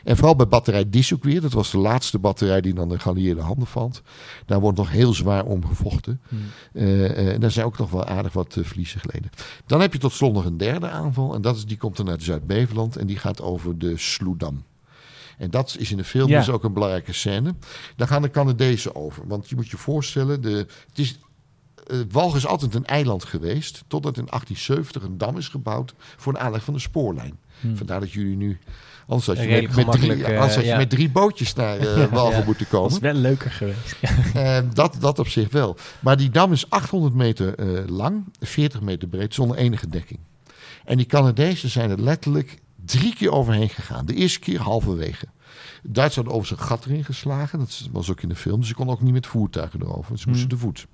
En vooral bij batterij Dishoek weer. Dat was de laatste batterij die dan de geallieerde handen valt. Daar wordt nog heel zwaar om gevochten. Eh, en daar zijn ook nog wel aardig wat eh, verliezen geleden. Dan heb je tot slot nog een derde aanval. En dat is, die komt dan uit Zuid-Beveland. En die gaat over de Sloedam. En dat is in de film Ja. dus ook een belangrijke scène. Daar gaan de Canadezen over. Want je moet je voorstellen, de, het is, Walg is altijd een eiland geweest. Totdat in 1870 een dam is gebouwd voor de aanleg van de spoorlijn. Hm. Vandaar dat jullie nu... Anders had je, met, drie, eh, anders had je ja. met drie bootjes naar eh Walgen Ja. moeten Dat komen. is wel leuker geweest. Eh, dat, dat op zich wel. Maar die dam is 800 meter eh, lang, 40 meter breed, zonder enige dekking. En die Canadezen zijn er letterlijk drie keer overheen gegaan. De eerste keer halverwege. De hadden overigens een gat erin geslagen. Dat was ook in de film. Dus ze konden ook niet met voertuigen erover. Ze moesten Hmm. te voet.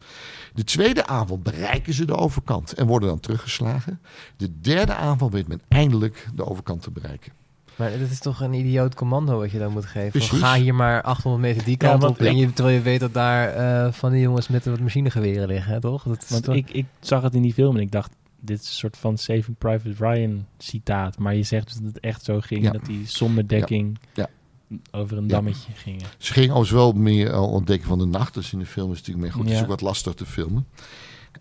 De tweede aanval bereiken ze de overkant en worden dan teruggeslagen. De derde aanval weet men eindelijk de overkant te bereiken. Maar dat is toch een idioot commando wat je dan moet geven. Ga hier maar 800 meter die kant op. En je, terwijl je weet dat daar eh, van die jongens met wat machinegeweren liggen, hè, toch? Dat Want toch- ik, ik zag het in die film en ik dacht, dit is een soort van Saving Private Ryan citaat. Maar je zegt dus dat het echt zo ging, Ja. dat die zonder dekking Ja. Over een Ja. dammetje gingen. Ze ging overigens wel meer al ontdekken van de nacht. Dus in de film is het natuurlijk meer goed. Het is Ja. ook wat lastig te filmen.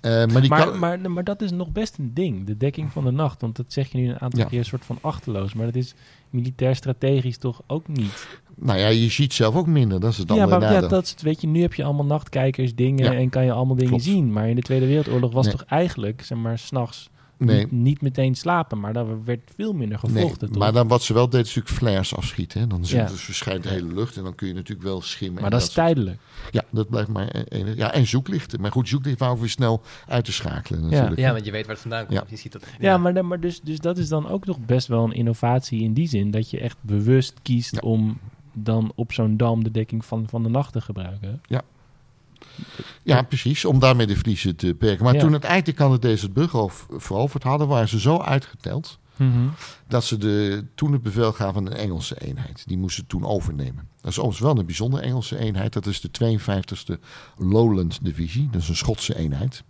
Eh, maar die Maar, kan- maar, maar dat is nog best een ding, de dekking van de nacht. Want dat zeg je nu een aantal Ja. keer een soort van achterloos. Maar dat is militair strategisch toch ook niet. Nou ja, je ziet zelf ook minder. Dat is het ja, andere maar ja, dat is het, weet je, nu heb je allemaal nachtkijkers, dingen Ja. en kan je allemaal dingen Klopt. zien. Maar in de Tweede Wereldoorlog was Nee. toch eigenlijk, zeg maar, s'nachts Nee, niet, niet meteen slapen. Maar daar werd veel minder nee. gevochten. toch? maar dan, wat ze wel deed is natuurlijk flares afschieten. Hè. Dan Ja. dus verschijnt de hele lucht en dan kun je natuurlijk wel schimmen. maar en dat is soort- tijdelijk. Ja, dat blijft maar één. Ja, en zoeklichten. Maar goed, zoeklichten waren weer snel uit te schakelen natuurlijk. ja, want je weet waar het vandaan komt. Ja. Je ziet dat. Ja, maar, maar dus, dus dat is dan ook nog best wel een innovatie in die zin. Dat je echt bewust kiest Ja. om dan op zo'n dam de dekking van, van de nacht te gebruiken. Ja, precies. Om daarmee de verliezen te beperken. Maar Ja. toen uiteindelijk de Canadezen het Brughof veroverd hadden, waren ze zo uitgeteld dat ze de, toen het bevel gaven aan een Engelse eenheid. Die moesten toen overnemen. Dat is overigens wel een bijzondere Engelse eenheid. Dat is de 52e Lowland Divisie. Dat is een Schotse eenheid.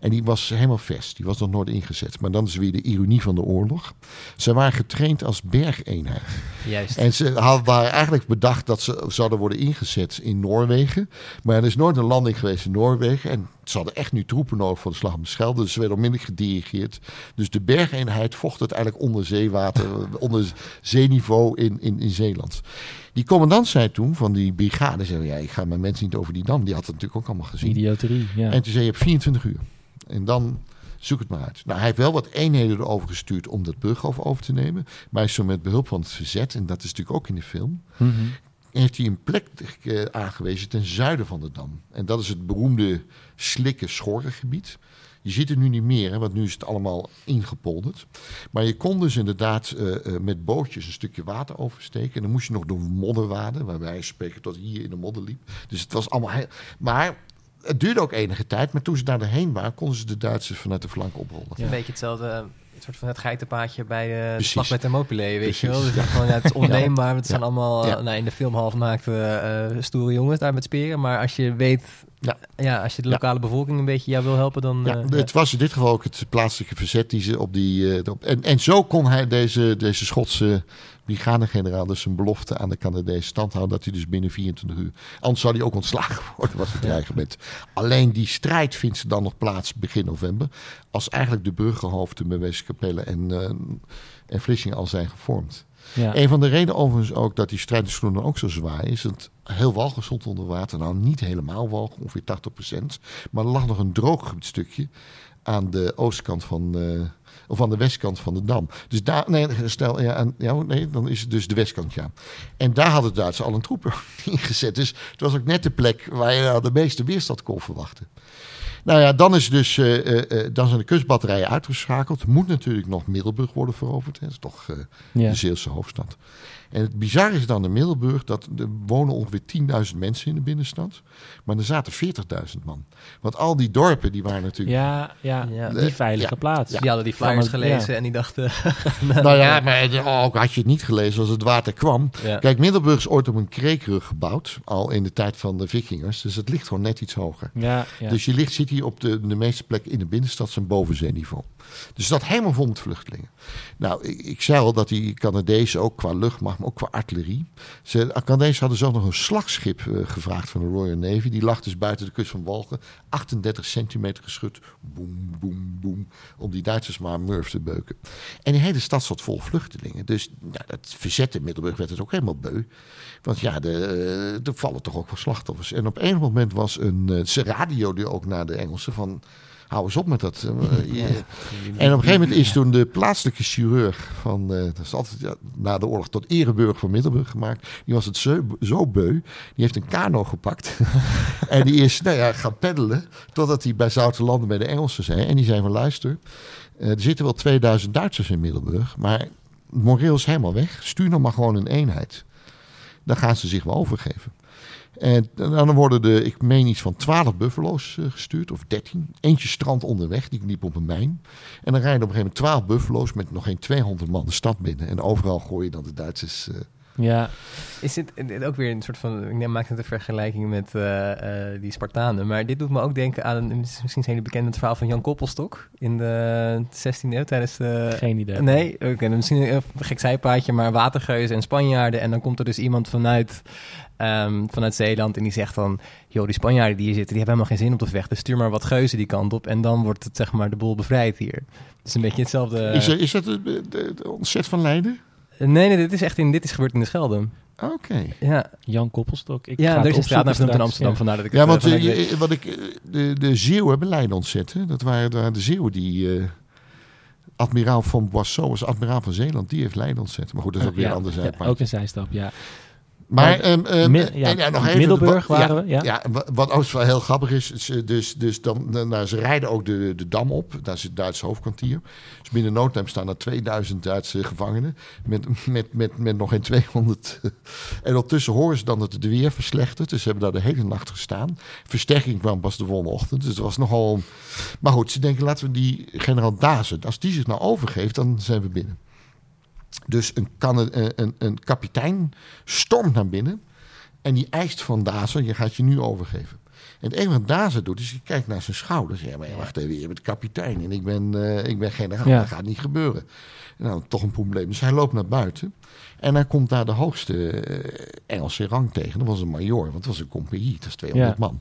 En die was helemaal vers. Die was nog nooit ingezet. Maar dan is weer de ironie van de oorlog. Ze waren getraind als bergeenheid. Juist. En ze hadden eigenlijk bedacht dat ze zouden worden ingezet in Noorwegen. Maar er is nooit een landing geweest in Noorwegen. En ze hadden echt nu troepen nodig voor de slag om de Schelde. Dus ze werden onmiddellijk gedirigeerd. Dus de bergeenheid vocht uiteindelijk onder onder zeeniveau in, in, in Zeeland. Die commandant zei toen van die brigade, zei, ja, ik ga mijn mensen niet over die dam. Die had het natuurlijk ook allemaal gezien. Idioterie, ja. En toen zei je, hebt 24 uur. En dan zoek het maar uit. Nou, hij heeft wel wat eenheden erover gestuurd om dat brughof over te nemen. Maar is zo met behulp van het verzet, en dat is natuurlijk ook in de film, Mhm. heeft hij een plek eh, aangewezen ten zuiden van de dam. En dat is het beroemde slikken-schorrengebied. Je ziet het nu niet meer, hè, want nu is het allemaal ingepolderd. Maar je kon dus inderdaad eh, eh, met bootjes een stukje water oversteken. En dan moest je nog door modderwaden, waarbij je spreken tot hier in de modder liep. Dus het was allemaal heel... Maar het duurde ook enige tijd. Maar toen ze daar doorheen waren, konden ze de Duitsers vanuit de flank oprollen. Een beetje hetzelfde, eh, een soort van het geitenpaadje bij de Precies. slag bij Thermopylae, weet je wel. Dus gewoon, ja, het is onneembaar, het zijn Ja. allemaal Ja. eh, nou, in de film halfnaakte eh stoere jongens daar met speren. Maar als je weet Ja. ja, als je de Ja. lokale bevolking een beetje jou wil helpen, dan... Ja, eh, het was in dit geval ook het plaatselijke verzet die ze op die. eh, op, en, en zo kon hij deze, deze Schotse brigadegeneraal dus zijn belofte aan de Canadezen stand houden. Dat hij dus binnen 24 uur. Anders zou hij ook ontslagen worden, was het dreigement. Alleen die strijd vindt ze dan nog plaats begin november. Als eigenlijk de burgerhoofden bij Westkapelle en, eh en Vlissingen al zijn gevormd. Een van de redenen overigens ook dat die strijdensgroenen ook zo zwaar is. Dat heel Walgen stond onder water. Nou, niet helemaal Walgen, ongeveer 80%. Maar er lag nog een drooggebiedsstukje aan de oostkant van... eh, of aan de westkant van de dam. Dus daar, nee, stel, ja, ja, nee, dan is het dus de westkant, ja. En daar hadden de Duitsers al een troepen ingezet. Dus het was ook net de plek waar je nou de meeste weerstand kon verwachten. Nou ja, dan, is dus, eh, eh, eh, dan zijn de kustbatterijen uitgeschakeld. Moet natuurlijk nog Middelburg worden veroverd. Hè. Dat is toch Ja. de Zeelse hoofdstad. En het bizarre is dan in Middelburg dat er wonen ongeveer 10.000 mensen in de binnenstad. Maar er zaten 40.000 man. Want al die dorpen die waren natuurlijk... Ja, ja, Ja. die veilige Ja. plaats. Die hadden die flyers het- gelezen ja. en die dachten... Nou ja, maar oh, ook had je het niet gelezen als het water kwam. Ja. Kijk, Middelburg is ooit op een kreekrug gebouwd. Al in de tijd van de vikingers. Dus het ligt gewoon net iets hoger. Ja, ja. Dus je ligt, zit hier op de, de meeste plekken in de binnenstad zijn bovenzeeniveau. Dus dat helemaal vol met vluchtelingen. Nou, ik, ik zei al dat die Canadezen ook qua luchtmacht, maar ook qua artillerie. Ze, de Canadezen hadden zelf nog een slagschip eh, gevraagd van de Royal Navy. Die lag dus buiten de kust van Walgen. 38 centimeter geschud. Boem, boem, boem. Om die Duitsers maar murf te beuken. En die hele stad zat vol vluchtelingen. Dus nou, dat verzet in Middelburg werd het ook helemaal beu. Want ja, de, eh, er vallen toch ook wel slachtoffers. En op een moment was een uh, ze radioode ook naar de Engelsen van... Hou eens op met dat. eh, En op een gegeven moment is toen de plaatselijke chirurg van, eh, dat is altijd ja, na de oorlog tot ereburg van Middelburg gemaakt. Die was het zo, zo beu. Die heeft een kano gepakt. en die is nou ja, gaan peddelen totdat hij bij Zoutelanden bij de Engelsen zei. En die zei van luister, eh, er zitten wel 2000 Duitsers in Middelburg. Maar moreel is helemaal weg. Stuur nog maar gewoon een eenheid. Dan gaan ze zich wel overgeven. En dan worden er, ik meen iets van 12 buffalo's eh, gestuurd, of 13. Eentje strand onderweg, die liep op een mijn. En dan rijden op een gegeven moment 12 buffalo's met nog geen 200 man de stad binnen. En overal gooien dan de Duitsers. Ja. Is dit dit ook weer een soort van... Ik neem- maak net een vergelijking met eh, eh, die Spartanen. Maar dit doet me ook denken aan... een- Misschien zijn jullie bekend het verhaal van Jan Koppelstok. In de 16e eeuw tijdens de... Geen idee. Nee, oké, misschien een gek zijpaadje, maar watergeuzen en Spanjaarden. En dan komt er dus iemand vanuit, ehm, vanuit Zeeland en die zegt dan... joh, die Spanjaarden die hier zitten, die hebben helemaal geen zin om te vechten. Stuur maar wat geuzen die kant op en dan wordt het zeg maar de boel bevrijd hier. Het is een beetje hetzelfde... is, er- is dat de ontzet van Leiden? Nee, nee, dit is echt in, dit is gebeurd in de Schelde. Oké. Ja, Jan Koppelstok. Ik ja ga er is een straat naar in. Amsterdam, vandaar dat ik Ja, het, want eh, eh, je- wat ik, eh, de, de Zeeuwen hebben Leiden ontzet. Hè? Dat waren, waren de Zeeuwen die... eh, admiraal van Boisseau was admiraal van Zeeland. Die heeft Leiden ontzet. Maar goed, dat is ook weer Ja, een ander Ja, ook een zijstap, ja. Maar, Maar, ehm, ehm, Mid- ja, en ja, nog even, Middelburg waren we, ja. Ja, wa- wat ook wel heel grappig is, is, eh, dus, dus dan, nou, ze rijden ook de, de dam op. Daar is het Duitse hoofdkwartier. Dus binnen no time staan er 2000 Duitse gevangenen. Met, met, met, met nog geen 200. En ondertussen horen ze dan dat het weer verslechtert. Dus ze hebben daar de hele nacht gestaan. Versterking kwam pas de volgende ochtend. Dus het was nogal... Maar goed, ze denken laten we die generaal Dazen... Als die zich nou overgeeft, dan zijn we binnen. Dus een, eh, een, een kapitein stormt naar binnen. En die eist van Dazen, je gaat je nu overgeven. En het enige wat Dazen doet, is hij kijkt naar zijn schouders. Ja, maar wacht even, je bent kapitein en ik ben, eh, ik ben generaal. Ja. Dat gaat niet gebeuren. Nou, toch een probleem. Dus hij loopt naar buiten. En hij komt daar de hoogste eh, Engelse rang tegen. Dat was een major, want het was een compagnie. Dat is 200 Ja. man.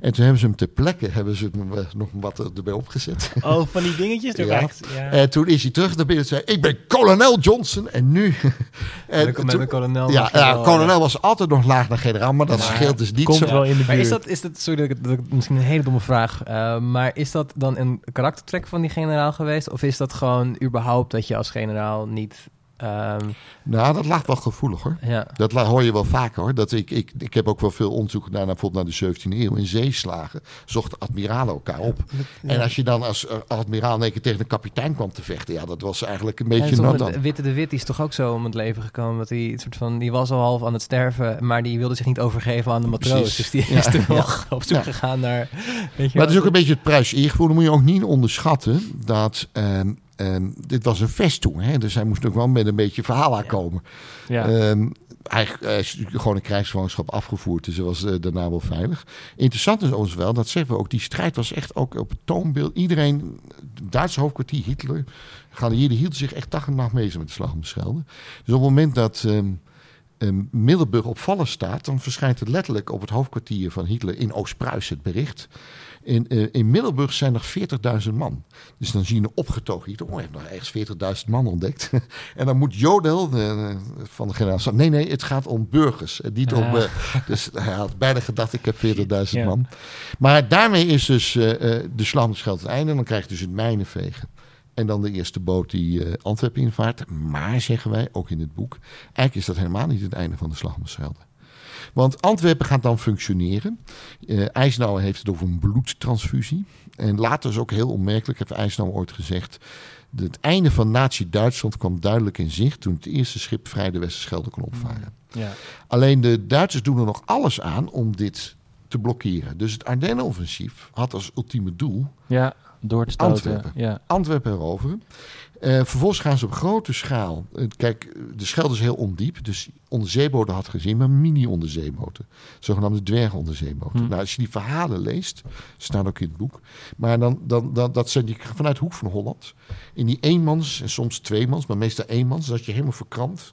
En toen hebben ze hem ter plekke hebben ze hem, eh, nog wat erbij opgezet. Oh, van die dingetjes Ja. Ja. En toen is hij terug naar binnen en zei... Ik ben kolonel Johnson en nu... en toen- een kolonel. ja, ja, kolonel was altijd nog laag naar generaal, maar dat scheelt dus niet Komt zo. wel in de Maar buurt. is dat, is dat, sorry, dat ik, misschien een hele domme vraag, eh, maar is dat dan een karaktertrek van die generaal geweest? Of is dat gewoon überhaupt dat je als generaal niet... ehm, Nou, dat lag wel gevoelig hoor. ja. Dat hoor je wel vaker hoor. Dat ik, ik, ik heb ook wel veel onderzoek gedaan naar, bijvoorbeeld naar de 17e eeuw. In zeeslagen zochten admiralen elkaar op. En als je dan als eh, admiraal in één keer tegen een kapitein kwam te vechten, ja, dat was eigenlijk een En beetje toch nat. Witte de Wit is toch ook zo om het leven gekomen. Dat hij, het soort van, die was al half aan het sterven, maar die wilde zich niet overgeven aan de matroos. Precies. Dus die Ja, is toen ja. wel op zoek Ja. gegaan naar... Weet je Maar het is ook een beetje het prijs eergevoel. Dan moet je ook niet onderschatten dat ehm, ehm, dit was een vesting, hè? dus hij moest ook wel met een beetje verhaal aankomen. Ja. Ehm, hij, hij is natuurlijk gewoon een krijgsgevangenschap afgevoerd, dus hij was eh, daarna wel veilig. Interessant is ons wel, dat zeggen we ook, die strijd was echt ook op het toonbeeld. Iedereen, het Duitse hoofdkwartier, Hitler, geallieerden hielden zich echt dag en nacht mee met de slag om de Schelde. Dus op het moment dat ehm, Middelburg op vallen staat, dan verschijnt het letterlijk op het hoofdkwartier van Hitler in Oost-Pruis het bericht. In, eh, in Middelburg zijn nog 40.000 man. Dus dan zie je een opgetogen Hitler. Oh, heeft nog ergens 40.000 man ontdekt. en dan moet Jodel de, de- van de generaal zeggen: nee, nee, het gaat om burgers. en Niet om. Ah. eh, dus hij had bijna gedacht: ik heb 40.000 Ja. man. Maar daarmee is dus eh, de slag om het einde. En dan krijg je dus het mijnenvegen. En dan de eerste boot die Antwerpen invaart. Maar zeggen wij, ook in het boek, eigenlijk is dat helemaal niet het einde van de slag om de Schelde. Want Antwerpen gaat dan functioneren. Eisenhower heeft het over een bloedtransfusie. En later is ook heel onmerkelijk, heeft Eisenhower ooit gezegd... Het einde van Nazi-Duitsland kwam duidelijk in zicht... toen het eerste schip vrij de Westerschelde kon opvaren. ja. Alleen de Duitsers doen er nog alles aan om dit te blokkeren. Dus het Ardennenoffensief had als ultieme doel ja, door te stoten. Antwerpen. Ja. Antwerpen heroveren. Eh, vervolgens gaan ze op grote schaal. eh, kijk, de Schelde is heel ondiep. Dus onderzeeboten had gezien, maar mini-onderzeeboten. Zogenaamde dwergonderzeeboten. Hm. Nou, als je die verhalen leest, staan ook in het boek. Maar dan, dan, dan dat zijn die vanuit Hoek van Holland. In die eenmans en soms tweemans, maar meestal eenmans. Dat je helemaal verkrampt.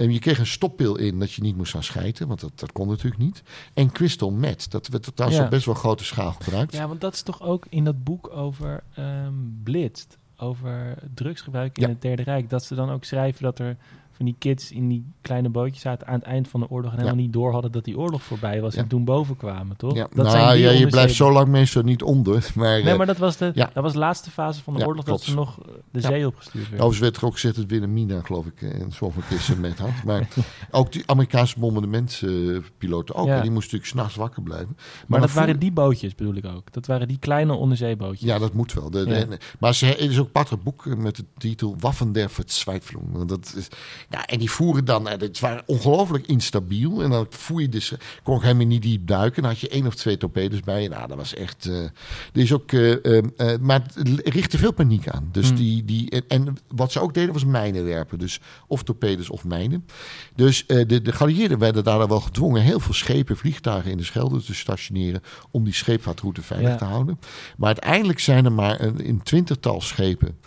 En je kreeg een stoppil in dat je niet moest gaan schijten, want dat, dat kon natuurlijk niet. En crystal meth, dat werd trouwens Ja. op best wel grote schaal gebruikt. ja, want dat is toch ook in dat boek over ehm Blitz, over drugsgebruik in Ja. het Derde Rijk, dat ze dan ook schrijven dat er van die kids in die kleine bootjes zaten aan het eind van de oorlog en helemaal niet door hadden dat die oorlog voorbij was Ja. en toen boven kwamen, toch? Ja, Dat nou, zijn ja, je blijft zo lang meestal niet onder. Maar, Nee, eh, maar dat was de, dat was de laatste fase van de oorlog klopt. dat ze nog eh, de zee opgestuurd werden. Overigens werd er ook gezegd dat Wilhelmina, geloof ik, eh, een zwavelkisten met had. Maar ook die Amerikaanse bombardementpiloten ook. En die moesten natuurlijk s'nachts wakker blijven. maar dat waren die bootjes, bedoel ik ook. Dat waren die kleine onderzeebootjes. Ja, dat moet wel. De, de- en- maar ze, er is ook een boek met de titel Waffen der Verzweiflung. Want Dat is, ja, en die voeren dan, eh, het waren ongelooflijk instabiel. En dan voer je dus, kon ik helemaal niet diep duiken. Dan had je één of twee torpedo's bij je. Nou, dat was echt... eh, er is ook, eh, eh, eh, maar het richtte veel paniek aan. Dus Hmm. die, die, en, en wat ze ook deden was mijnen werpen. Dus of torpedo's of mijnen. Dus eh, de, de geallieerden werden daar wel gedwongen heel veel schepen, vliegtuigen in de Schelde te stationeren om die scheepvaartroute veilig Ja. te houden. Maar uiteindelijk zijn er maar een, een twintigtal schepen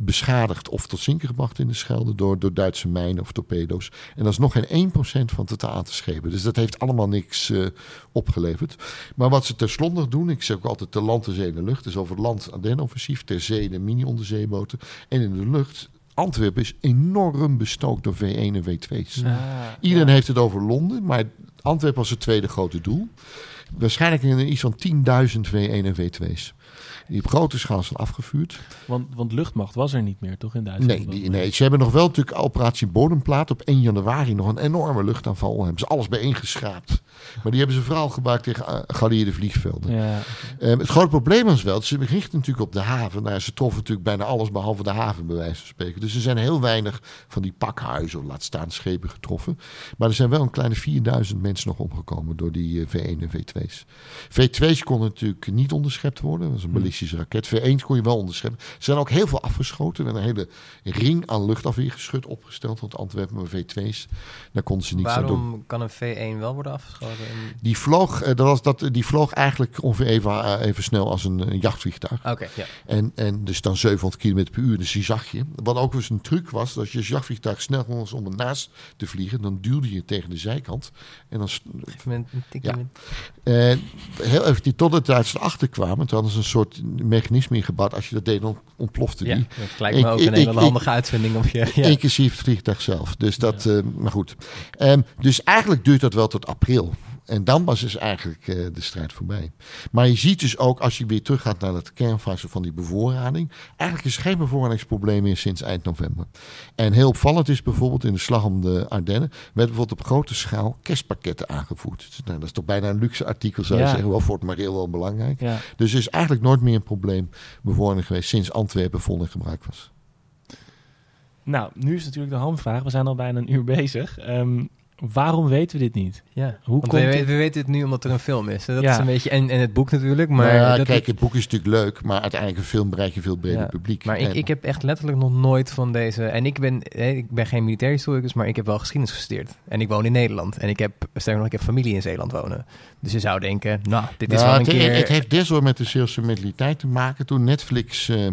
beschadigd of tot zinken gebracht in de Schelde door, door Duitse mijnen of torpedo's. En dat is nog geen 1% van het totaal aantal schepen. Dus dat heeft allemaal niks eh, opgeleverd. Maar wat ze tenslotte nog doen, ik zeg ook altijd ter land, ter zee en de lucht, is over het land Ardennen-offensief, ter zee de mini-onderzeeboten en in de lucht. Antwerpen is enorm bestookt door V1 en V2's. Ah, Iedereen ja. heeft het over Londen, maar Antwerpen was het tweede grote doel. Waarschijnlijk in iets van 10.000 V1 en V2's. Die op grote schaal zijn afgevuurd. Want, want luchtmacht was er niet meer, toch, in Duitsland? Nee, die, nee, ze hebben nog wel natuurlijk operatie Bodemplaat op 1 januari nog een enorme luchtaanval. Hebben ze alles bijeengeschraapt. Maar die hebben ze vooral gebruikt tegen uh, geallieerde vliegvelden. Ja, Um, het grote probleem was wel, ze richten natuurlijk op de haven. Nou, ze troffen natuurlijk bijna alles behalve de haven, bij wijze van spreken. Dus er zijn heel weinig van die pakhuizen, laat staan schepen getroffen. Maar er zijn wel een kleine 4000 mensen nog omgekomen door die uh, V1 en V2's. V2's konden natuurlijk niet onderschept worden. Dat was een ballistische raket. V1's kon je wel onderscheppen. Er zijn ook heel veel afgeschoten. Er werd een hele ring aan luchtafweergeschut opgesteld rond Antwerpen. Maar V2's, daar konden ze niets aan doen. Waarom kan een V1 wel worden afgeschoten? En- Die vloog, eh, dat was dat, die vloog eigenlijk ongeveer even, eh, even snel als een, een jachtvliegtuig. Oké, ja. En, en dus dan 700 km per uur, dus die zag je. Wat ook eens een truc was, dat je als jachtvliegtuig snel was om ernaast te vliegen, dan duwde je tegen de zijkant. En dan, Even met een tikje Ja. met- eh, heel even, die tot het Duitsers erachter kwamen, toen hadden ze een soort mechanisme ingebouwd. Als je dat deed, dan ontplofte Ja, die. dat lijkt Ik- me ook ik- een hele ik- handige uitvinding. Of je, ja. Inclusief het vliegtuig zelf. Dus dat, maar goed. Ehm, dus eigenlijk duurt dat wel tot april. En dan was dus eigenlijk eh, de strijd voorbij. Maar je ziet dus ook, als je weer teruggaat naar het kernfase van die bevoorrading. Eigenlijk is er geen bevoorradingsprobleem meer sinds eind november. En heel opvallend is bijvoorbeeld in de slag om de Ardennen. werd bijvoorbeeld op grote schaal kerstpakketten aangevoerd. Dus, nou, dat is toch bijna een luxe artikel, zou je Ja. zeggen. Wel voor het mareel wel belangrijk. ja. Dus er is eigenlijk nooit meer een probleem bevoorrading geweest sinds Antwerpen vol in gebruik was. Nou, nu is natuurlijk de hamvraag. We zijn al bijna een uur bezig. Ehm, waarom weten we dit niet? Ja. Hoe Want komt we, het- we, we weten het nu omdat er een film is. Dat Ja. is een beetje, en, en het boek natuurlijk. Maar, Maar ja, dat- kijk, het boek is natuurlijk leuk, maar uiteindelijk een film bereik je veel breder Ja, publiek. Maar ik, En- ik heb echt letterlijk nog nooit van deze... En ik ben, hè, ik ben geen militair historicus, maar ik heb wel geschiedenis gestudeerd. En ik woon in Nederland. En ik heb, sterker nog, ik heb familie in Zeeland wonen. Dus je zou denken, nou, dit is Nou, wel een het, keer... het heeft des wel met de Zeeuwse mentaliteit te maken. Toen Netflix eh,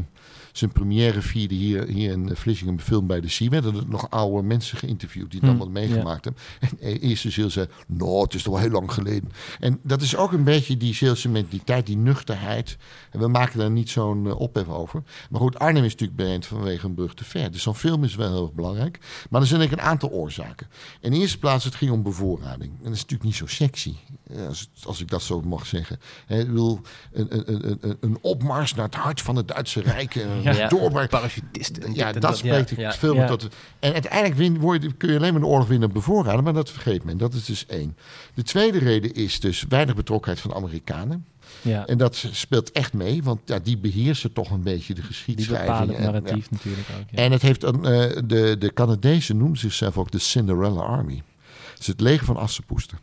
zijn première vierde hier, hier in Vlissingen, een film bij de Sea, werden er nog oude mensen geïnterviewd die het Hm, allemaal meegemaakt hebben. En de eerste Zeeuw zei, nou, het is toch wel heel lang geleden. En dat is ook een beetje die Zeeuwse mentaliteit, die nuchterheid. En we maken daar niet zo'n eh, ophef over. Maar goed, Arnhem is natuurlijk bereid vanwege een brug te ver. Dus zo'n film is wel heel erg belangrijk. Maar er zijn denk ik een aantal oorzaken. In de eerste plaats, het ging om bevoorrading. En dat is natuurlijk niet zo sexy, eh, als, als ik dat zo mag zeggen. Hè, ik bedoel, een, een, een, een, een opmars naar het hart van het Duitse Rijk. en Ja. een doorbraak. Parachutisten. en Ja, en dat spreekt veel meer tot... En uiteindelijk win, word kun je alleen maar de oorlog winnen bevoorraden, maar dat vergeet men. Dat is dus één. De tweede reden is dus weinig betrokkenheid van Amerikanen. Ja, En dat speelt echt mee, want ja, die beheersen toch een beetje de die geschiedschrijving. bepalen het En, ja. narratief natuurlijk ook. Ja. En het heeft een, eh, de, de Canadezen noemen zichzelf ook de Cinderella Army. Het is het leger van Assepoester.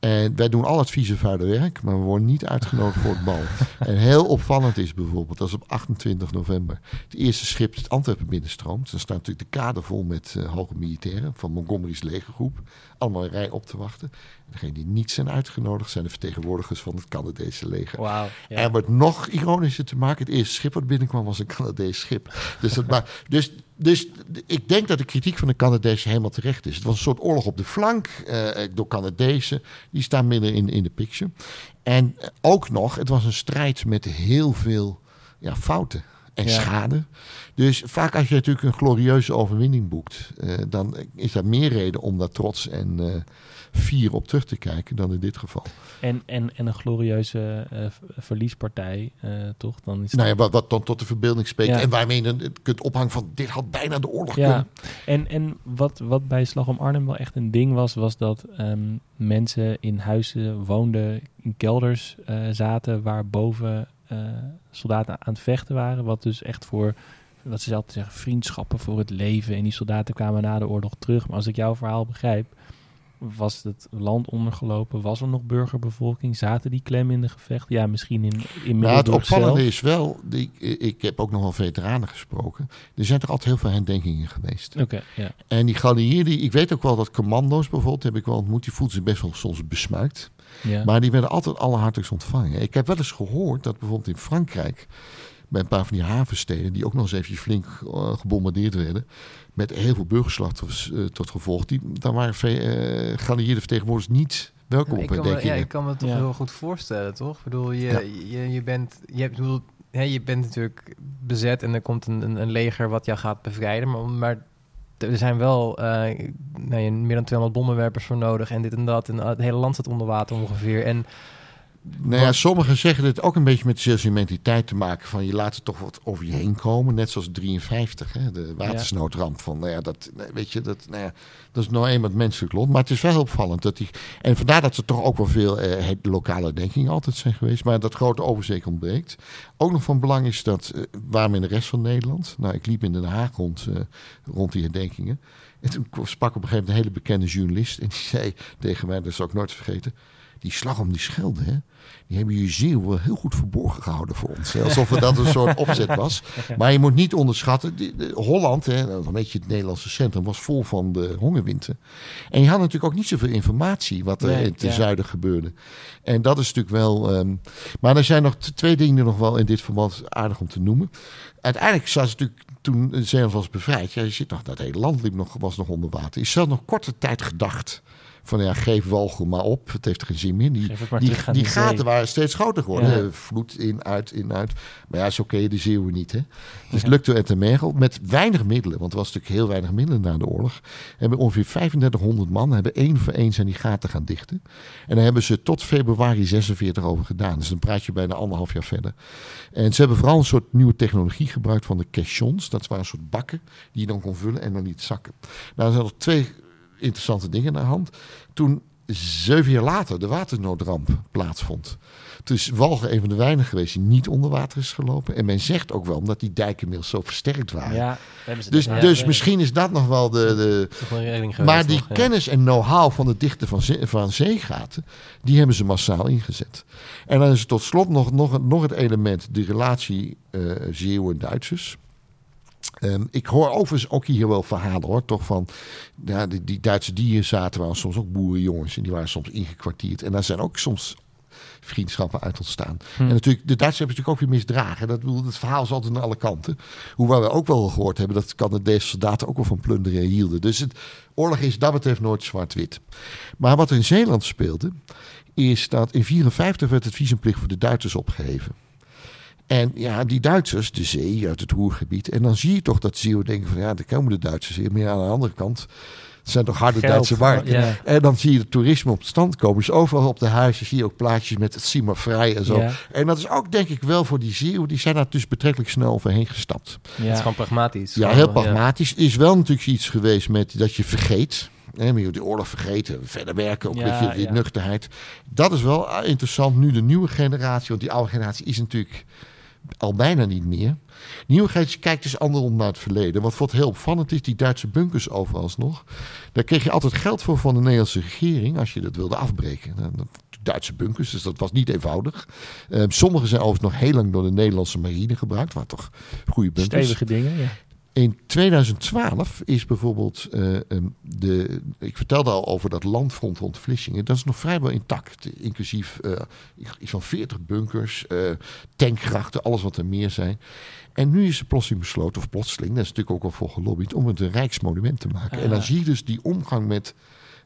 En wij doen al het vieze vuile werk, maar we worden niet uitgenodigd voor het bal. En heel opvallend is bijvoorbeeld, dat is op 28 november, het eerste schip het Antwerpen binnenstroomt. Dan staat natuurlijk de kade vol met eh, hoge militairen van Montgomery's legergroep. Allemaal in rij op te wachten. En degenen die niet zijn uitgenodigd zijn de vertegenwoordigers van het Canadese leger. Wauw. Ja. En wat nog ironischer te maken, het eerste schip wat binnenkwam was een Canadees schip. Dus, dat, maar, dus, dus ik denk dat de kritiek van de Canadezen helemaal terecht is. Het was een soort oorlog op de flank eh, door Canadezen. Die staan midden in, in de picture. En eh, ook nog, het was een strijd met heel veel ja, fouten en Ja. schade. Dus vaak als je natuurlijk een glorieuze overwinning boekt, eh, dan is er meer reden om daar trots en fier op terug te kijken dan in dit geval. En, en, en een glorieuze eh, verliespartij, eh, toch? Dan is Nou ja, wat, wat dan tot de verbeelding spreekt. Ja. En waarmee je dan het kunt ophangen van dit had bijna de oorlog Ja, kunnen. en, en wat, wat bij Slag om Arnhem wel echt een ding was, was dat ehm, mensen in huizen woonden, in kelders eh, zaten waar boven soldaten aan het vechten waren. Wat dus echt voor, wat ze zelf zeggen, vriendschappen voor het leven. En die soldaten kwamen na de oorlog terug. Maar als ik jouw verhaal begrijp, was het land ondergelopen? Was er nog burgerbevolking? Zaten die klem in de gevechten? Ja, misschien in, in Nou, het opvallende zelf. is wel, die, ik heb ook nog wel veteranen gesproken. Er zijn toch altijd heel veel herdenkingen geweest. Oké, ja. En die geallieerden, ik weet ook wel dat commando's bijvoorbeeld, heb ik wel ontmoet, die voelden zich best wel soms besmuikt. ja. Maar die werden altijd allerhartigst ontvangen. Ik heb wel eens gehoord dat bijvoorbeeld in Frankrijk, bij een paar van die havensteden, die ook nog eens eventjes flink eh, gebombardeerd werden, met heel veel burgerslachtoffers eh, tot gevolg, die, daar waren uh, geallieerde vertegenwoordigers niet welkom ik, op kan me, ja, ik kan me toch Ja. heel goed voorstellen, toch? Ik bedoel, je, Ja. je, je bent... Je, hebt, ik bedoel, hè, je bent natuurlijk bezet en er komt een, een, een leger wat jou gaat bevrijden. Maar, maar er zijn wel eh, nou ja, meer dan 200 bommenwerpers voor nodig en dit en dat. En het hele land staat onder water ongeveer. En Nou ja, sommigen zeggen dit ook een beetje met de Zeeuwse mentaliteit te maken. Van je laat het toch wat over je heen komen. Net zoals 53, hè, de watersnoodramp. Van, nou ja, dat, weet je, dat, nou ja, dat is nou eenmaal het menselijk lot. Maar het is wel opvallend. Dat die, en vandaar dat er toch ook wel veel eh, het- lokale denkingen altijd zijn geweest. Maar dat grote overzeek ontbreekt. Ook nog van belang is dat, eh, waarom in de rest van Nederland? Nou, ik liep in Den Haag rond, eh, rond die herdenkingen. En toen sprak op een gegeven moment een hele bekende journalist. En die zei tegen mij, dat zal ik nooit vergeten. Die slag om die Schelde, hè, die hebben je zeeuw wel heel goed verborgen gehouden voor ons. Alsof het dat een soort opzet was. Maar je moet niet onderschatten, Holland, hè, een beetje het Nederlandse centrum, was vol van de hongerwinter. En je had natuurlijk ook niet zoveel informatie wat er Nee, in het ja. zuiden gebeurde. En dat is natuurlijk wel... ehm, maar er zijn nog twee dingen nog wel in dit verband aardig om te noemen. Uiteindelijk zat natuurlijk toen Zeeland was bevrijd. Ja, je ziet nog, dat hele land liep nog, was nog onder water. Is zelfs nog korte tijd gedacht van ja, geef Walchel maar op. Het heeft geen zin meer. Die, die, die zee. gaten waren steeds groter geworden. Ja. Vloed in, uit, in, uit. Maar ja, zo ken je de Zeeuwen niet. Hè? Dus het lukte het Mergel met weinig middelen. Want er was natuurlijk heel weinig middelen na de oorlog. Hebben ongeveer 3500 man. Hebben één voor één zijn die gaten gaan dichten. En daar hebben ze tot februari 46 over gedaan. Dus dan praat je bijna anderhalf jaar verder. En ze hebben vooral een soort nieuwe technologie gebruikt van de caissons. Dat waren een soort bakken die je dan kon vullen en dan niet zakken. Nou, er zijn nog twee interessante dingen aan de hand. Toen zeven jaar later de watersnoodramp plaatsvond. Toen is Walger een van de weinigen geweest die niet onder water is gelopen. En men zegt ook wel omdat die dijken inmiddels zo versterkt waren. Ja, hebben ze dus dat- dus ja, misschien is dat nog wel de... de maar die nog, ja. kennis en know-how van het dichten van, zee- van zeegaten, die hebben ze massaal ingezet. En dan is er tot slot nog, nog, nog het element, de relatie eh Zeeuwen-Duitsers. Ehm, ik hoor overigens ook hier wel verhalen hoor, toch van ja, die, die Duitse die hier zaten waren soms ook boerenjongens en die waren soms ingekwartierd. En daar zijn ook soms vriendschappen uit ontstaan. Hm. En natuurlijk, de Duitsers hebben natuurlijk ook weer misdragen. Dat, het verhaal is altijd aan alle kanten. Hoewel we ook wel gehoord hebben dat Canadese soldaten ook wel van plunderen hielden. Dus het, oorlog is dat betreft nooit zwart-wit. Maar wat er in Zeeland speelde, is dat in 1954 werd het visumplicht voor de Duitsers opgeheven. En ja, die Duitsers, de zee uit het Roergebied. En dan zie je toch dat Zeeuwen denken van ja, daar komen de Duitsers hier. Maar ja, aan de andere kant, het zijn toch harde Geld. Duitse marken. Ja. En dan zie je het toerisme op stand komen. Dus overal op de huizen zie je ook plaatjes met het Sima vrij en zo. Ja. En dat is ook denk ik wel voor die Zeeuwen. Die zijn daar dus betrekkelijk snel overheen gestapt. Het is Ja. gewoon pragmatisch. Ja, heel pragmatisch. Is wel natuurlijk iets geweest met dat je vergeet. Hè, maar je de oorlog vergeten, verder werken, ook Ja, met je die ja. nuchterheid. Dat is wel ah, interessant. Nu de nieuwe generatie, want die oude generatie is natuurlijk al bijna niet meer. Generatie kijkt dus andersom naar het verleden. Wat wat heel opvallend is, die Duitse bunkers overal nog. Daar kreeg je altijd geld voor van de Nederlandse regering als je dat wilde afbreken. Nou, Duitse bunkers, dus dat was niet eenvoudig. Eh, sommige zijn overigens nog heel lang door de Nederlandse marine gebruikt. Waar toch goede bunkers. Stevige dingen, ja. In 2012 is bijvoorbeeld eh, ehm, de. Ik vertelde al over dat landfront rond Vlissingen. Dat is nog vrijwel intact. Inclusief eh, iets van 40 bunkers, eh, tankgrachten, alles wat er meer zijn. En nu is er plotseling besloten, of plotseling, daar is natuurlijk ook al voor gelobbyd, om het een rijksmonument te maken. En dan Ah. zie je dus die omgang met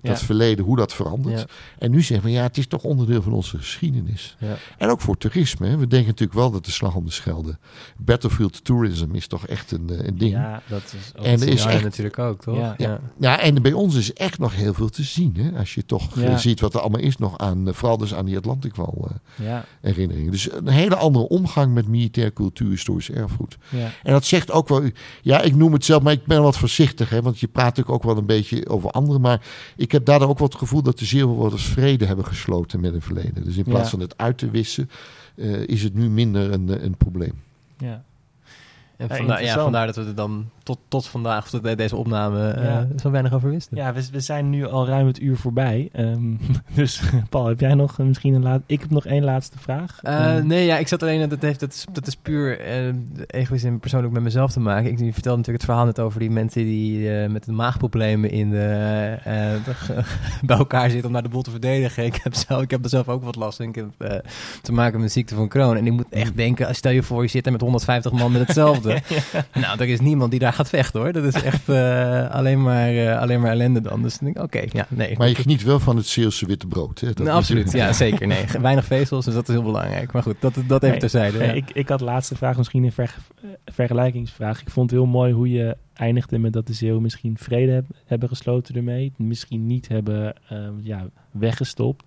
dat verleden, hoe dat verandert. En nu zeggen we, ja, het is toch onderdeel van onze geschiedenis. Ja. En ook voor toerisme. Hè. We denken natuurlijk wel dat de slag om de Schelde. Battlefield tourism is toch echt een, eh, een ding. Ja, dat is ook En er is echt- natuurlijk ook, toch? Ja. Ja. En bij ons is echt nog heel veel te zien. Hè? Als je toch Ja. eh, ziet wat er allemaal is nog aan, eh, vooral dus aan die Atlantikwal eh, Ja, herinneringen. Dus een hele andere omgang met militair cultuur, historisch erfgoed. ja. En dat zegt ook wel, ja, ik noem het zelf, maar ik ben wat voorzichtig, hè, want je praat natuurlijk ook wel een beetje over anderen. Maar ik heb daardoor ook wel het gevoel dat de Zeeuwenwoorders vrede hebben gesloten met een verleden. Dus in plaats Ja. van het uit te wissen, eh, is het nu minder een, eh, een probleem. ja. En vandaar, ja, vandaar dat we er dan tot, tot vandaag, tot bij deze opname, eh, Ja. zo weinig over wisten. Ja, we, we zijn nu al ruim het uur voorbij. Ehm, dus Paul, heb jij nog eh, misschien een laat? Ik heb nog één laatste vraag. Eh, Ehm, nee, ja, ik zat alleen, dat, heeft, dat, is, dat is puur eh egoïst en persoonlijk met mezelf te maken. Ik vertelde natuurlijk het verhaal net over die mensen die eh, met de maagproblemen in de, eh, de- bij elkaar zitten om naar de boel te verdedigen. Ik heb, zelf, ik heb er zelf ook wat last van. Ik heb eh, te maken met de ziekte van Crohn. En ik moet echt denken, stel je voor je zit er met 150 man met hetzelfde. Nou, er is niemand die daar gaat vechten hoor. Dat is echt eh, alleen, maar, eh, alleen maar ellende dan. Dus dan denk ik, oké, ja, nee. Maar je geniet wel van het Zeeuwse witte brood. Hè? Dat Nou, is- absoluut, ja, zeker. Nee, weinig vezels, dus dat is heel belangrijk. Maar goed, dat, dat even Nee, terzijde. nee, ja. ik, ik had de laatste vraag misschien een ver- eh, vergelijkingsvraag. Ik vond het heel mooi hoe je eindigde met dat de Zeeuwen misschien vrede heb- hebben gesloten ermee. Misschien niet hebben ehm, ja, weggestopt.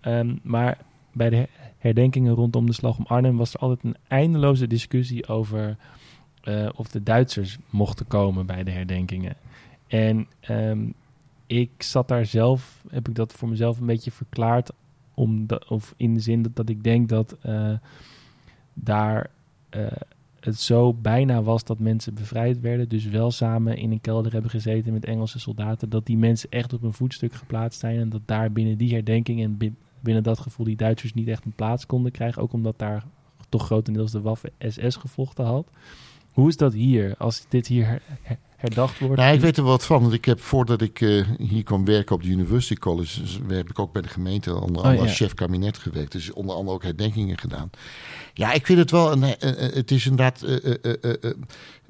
Ehm, maar bij de her- herdenkingen rondom de slag om Arnhem was er altijd een eindeloze discussie over eh, of de Duitsers mochten komen bij de herdenkingen. En ehm, ik zat daar zelf, heb ik dat voor mezelf een beetje verklaard, om of in de zin dat, dat ik denk dat eh, daar eh, het zo bijna was dat mensen bevrijd werden, dus wel samen in een kelder hebben gezeten met Engelse soldaten, dat die mensen echt op een voetstuk geplaatst zijn en dat daar binnen die herdenking en bi- binnen dat gevoel die Duitsers niet echt een plaats konden krijgen, ook omdat daar toch grotendeels de Waffe SS gevochten had. Hoe is dat hier, als dit hier her- her- herdacht wordt? Nou, ik weet er wat van. Want ik heb voordat ik eh, hier kwam werken op de University College, dus heb ik ook bij de gemeente onder andere ja. als chef kabinet gewerkt. Dus onder andere ook herdenkingen gedaan. Ja, ik vind het wel een. eh, eh, het is inderdaad.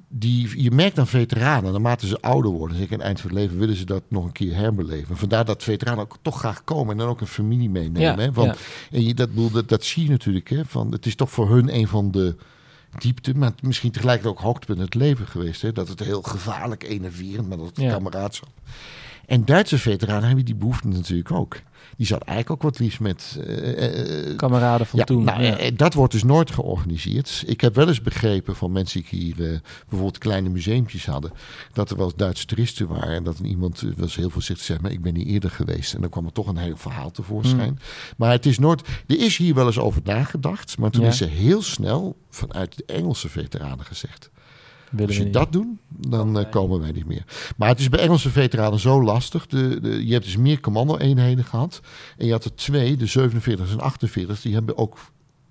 die, je merkt aan veteranen, naarmate ze ouder worden, zeker aan het eind van het leven, willen ze dat nog een keer herbeleven. Vandaar dat veteranen ook toch graag komen en dan ook een familie meenemen. Ja, hè? Want, ja. En je, dat, bedoel, dat, dat zie je natuurlijk. Hè? Van, het is toch voor hun een van de diepte, maar misschien tegelijkertijd ook hoogtepunt in het leven geweest. Hè? Dat het heel gevaarlijk, enerverend, maar dat Ja. kameraadschap. En Duitse veteranen hebben die behoefte natuurlijk ook. Die zat eigenlijk ook wat liefst met... eh, Kameraden van ja, toen. nou, ja. dat wordt dus nooit georganiseerd. Ik heb wel eens begrepen van mensen die hier bijvoorbeeld kleine museumpjes hadden, dat er wel eens Duitse toeristen waren en dat iemand was heel voorzichtig zegt, maar ik ben hier eerder geweest. En dan kwam er toch een heel verhaal tevoorschijn. Hmm. Maar het is nooit, er is hier wel eens over nagedacht, maar toen Ja. is er heel snel vanuit de Engelse veteranen gezegd. Als je dat doet, dan wij eh, komen wij niet meer. Maar het is bij Engelse veteranen zo lastig. De, de, je hebt dus meer commando-eenheden gehad. En je had er twee, de 47 en 48, die hebben ook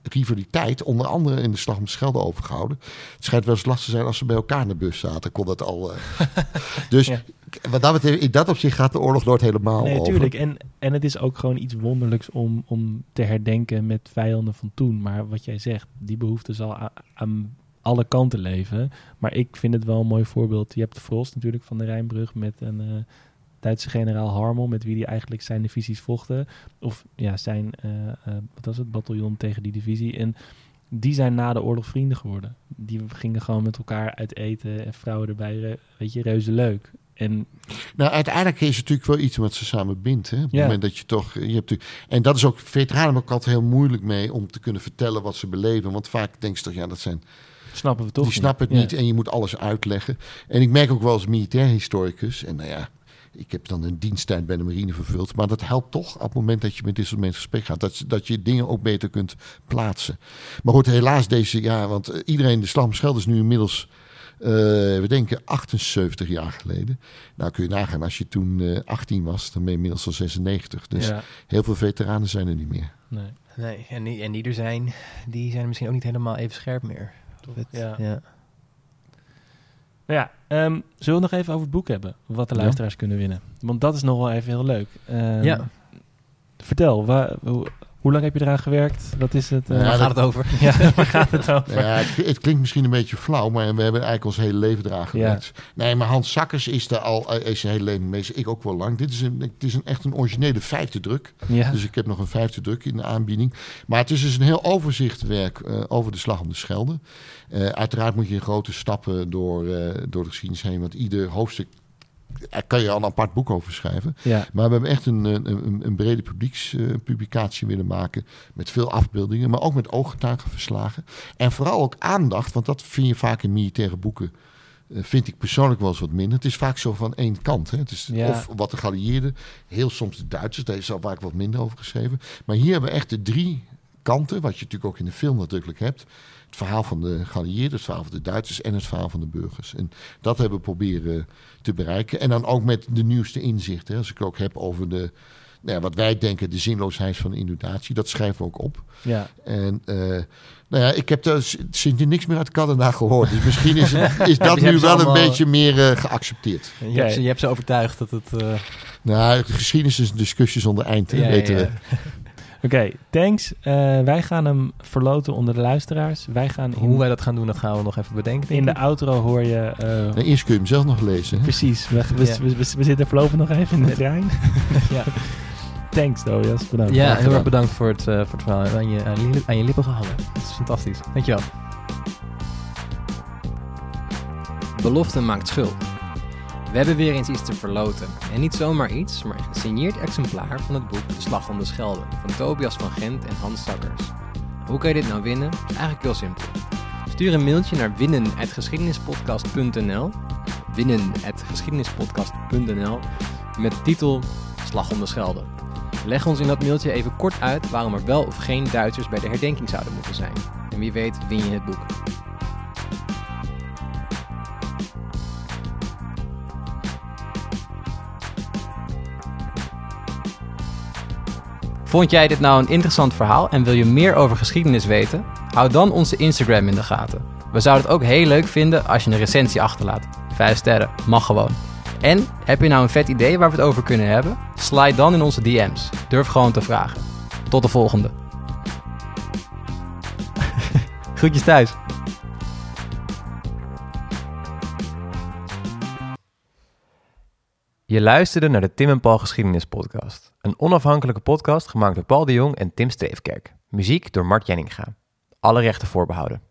rivaliteit, onder andere in de Slag om de Schelde overgehouden. Het schijnt wel eens lastig te zijn als ze bij elkaar in de bus zaten. Kon dat al. eh. dus Ja. wat dat betreft, in dat opzicht gaat de oorlog nooit helemaal Nee, over. tuurlijk. En, en het is ook gewoon iets wonderlijks om, om te herdenken met vijanden van toen. Maar wat jij zegt, die behoefte zal aan alle kanten leven. Maar ik vind het wel een mooi voorbeeld. Je hebt Frost natuurlijk van de Rijnbrug met een eh, Duitse generaal Harmel, met wie hij eigenlijk zijn divisies vochten. Of ja, zijn, eh, wat was het, bataljon tegen die divisie. En die zijn na de oorlog vrienden geworden. Die gingen gewoon met elkaar uit eten en vrouwen erbij. Weet je, reuze leuk. En Nou, uiteindelijk is het natuurlijk wel iets wat ze samen bindt. Hè? Op het Ja. moment dat je toch. Je hebt natuurlijk, en dat is ook. Veteranen ook altijd heel moeilijk mee om te kunnen vertellen wat ze beleven. Want vaak denk je toch, ja, dat zijn snappen we toch die snappen het Ja. niet en je moet alles uitleggen. En ik merk ook wel als militair historicus, en nou ja, ik heb dan een diensttijd bij de marine vervuld, maar dat helpt toch op het moment dat je met dit soort mensen gesprek gaat, dat, dat je dingen ook beter kunt plaatsen. Maar goed, helaas deze jaar, want eh, iedereen, de Slag om Schelde is nu inmiddels, eh, we denken 78 jaar geleden. Nou kun je nagaan, als je toen eh, 18 was, dan ben je inmiddels al 96. Dus Ja, heel veel veteranen zijn er niet meer. nee. Nee, en die, en die er zijn, die zijn misschien ook niet helemaal even scherp meer. Ja. ja. Nou ja, ehm, zullen we nog even over het boek hebben? Wat de Ja. luisteraars kunnen winnen. Want dat is nog wel even heel leuk. Ehm, Ja. Vertel, wa- hoe, hoe lang heb je eraan gewerkt? Wat is het? eh, Ja, Waar dat- gaat het over? ja, waar gaat het over? Ja, het, het klinkt misschien een beetje flauw, maar we hebben eigenlijk ons hele leven eraan gewerkt. Nee, maar Hans Sakkers is er al eh, is zijn hele leven mee. Ik ook wel lang. Dit is, een, het is een, echt een originele vijfde druk. Ja, Dus ik heb nog een vijfde druk in de aanbieding. Maar het is dus een heel overzichtwerk eh, over de Slag om de Schelde. Eh, uiteraard moet je in grote stappen door, eh, door de geschiedenis heen. Want ieder hoofdstuk daar kan je al een apart boek over schrijven. ja, Maar we hebben echt een, een, een, brede publiekspublicatie willen maken. Met veel afbeeldingen, maar ook met ooggetuigenverslagen. En vooral ook aandacht, want dat vind je vaak in militaire boeken. eh, vind ik persoonlijk wel eens wat minder. Het is vaak zo van één kant. Hè. Het is Ja. of wat de geallieerden, heel soms de Duitsers. Daar is al vaak wat minder over geschreven. Maar hier hebben we echt de drie kanten, wat je natuurlijk ook in de film nadrukkelijk hebt. Het verhaal van de geallieerden, het verhaal van de Duitsers en het verhaal van de burgers. En dat hebben we proberen te bereiken. En dan ook met de nieuwste inzichten. Als ik het ook heb over de, nou ja, wat wij denken, de zinloosheid van de inundatie. Dat schrijven we ook op. ja. En eh, nou ja, ik heb daar sindsdien niks meer uit Canada gehoord. Dus misschien is, het- is dat nu wel een beetje meer eh, geaccepteerd. Je, hebt ze, je hebt ze overtuigd dat het... eh, Nou, de geschiedenis is een discussie zonder eind, weten we. Oké, thanks. Eh, wij gaan hem verloten onder de luisteraars. Wij gaan in, Hoe wij dat gaan doen, dat gaan we nog even bedenken. in de outro hoor je... eh, Nou, eerst kun je hem zelf nog lezen. hè. Precies, we, we, Ja. we, we- we zitten voorlopig nog even in de trein. Ja. Thanks, Dojas. Bedankt. Ja, heel erg bedankt voor het, eh, voor het verhaal. Aan je, aan, je, aan je lippen gehangen. Dat is fantastisch. Dankjewel. Belofte maakt schuld. We hebben weer eens iets te verloten. En niet zomaar iets, maar een gesigneerd exemplaar van het boek De Slag om de Schelde van Tobias van Gent en Hans Sakkers. Hoe kan je dit nou winnen? Eigenlijk heel simpel. Stuur een mailtje naar winnen.geschiedenispodcast.nl winnen.geschiedenispodcast.nl met de titel Slag om de Schelde. Leg ons in dat mailtje even kort uit waarom er wel of geen Duitsers bij de herdenking zouden moeten zijn. En wie weet win je het boek. Vond jij dit nou een interessant verhaal en wil je meer over geschiedenis weten? Hou dan onze Instagram in de gaten. We zouden het ook heel leuk vinden als je een recensie achterlaat. 5 sterren, mag gewoon. En heb je nou een vet idee waar we het over kunnen hebben? Slide dan in onze DM's. Durf gewoon te vragen. Tot de volgende. Groetjes thuis. Je luisterde naar de Tim en Paul Geschiedenis Podcast. Een onafhankelijke podcast gemaakt door Paul de Jong en Tim Steefkerk. Muziek door Mart Jenninga. Alle rechten voorbehouden.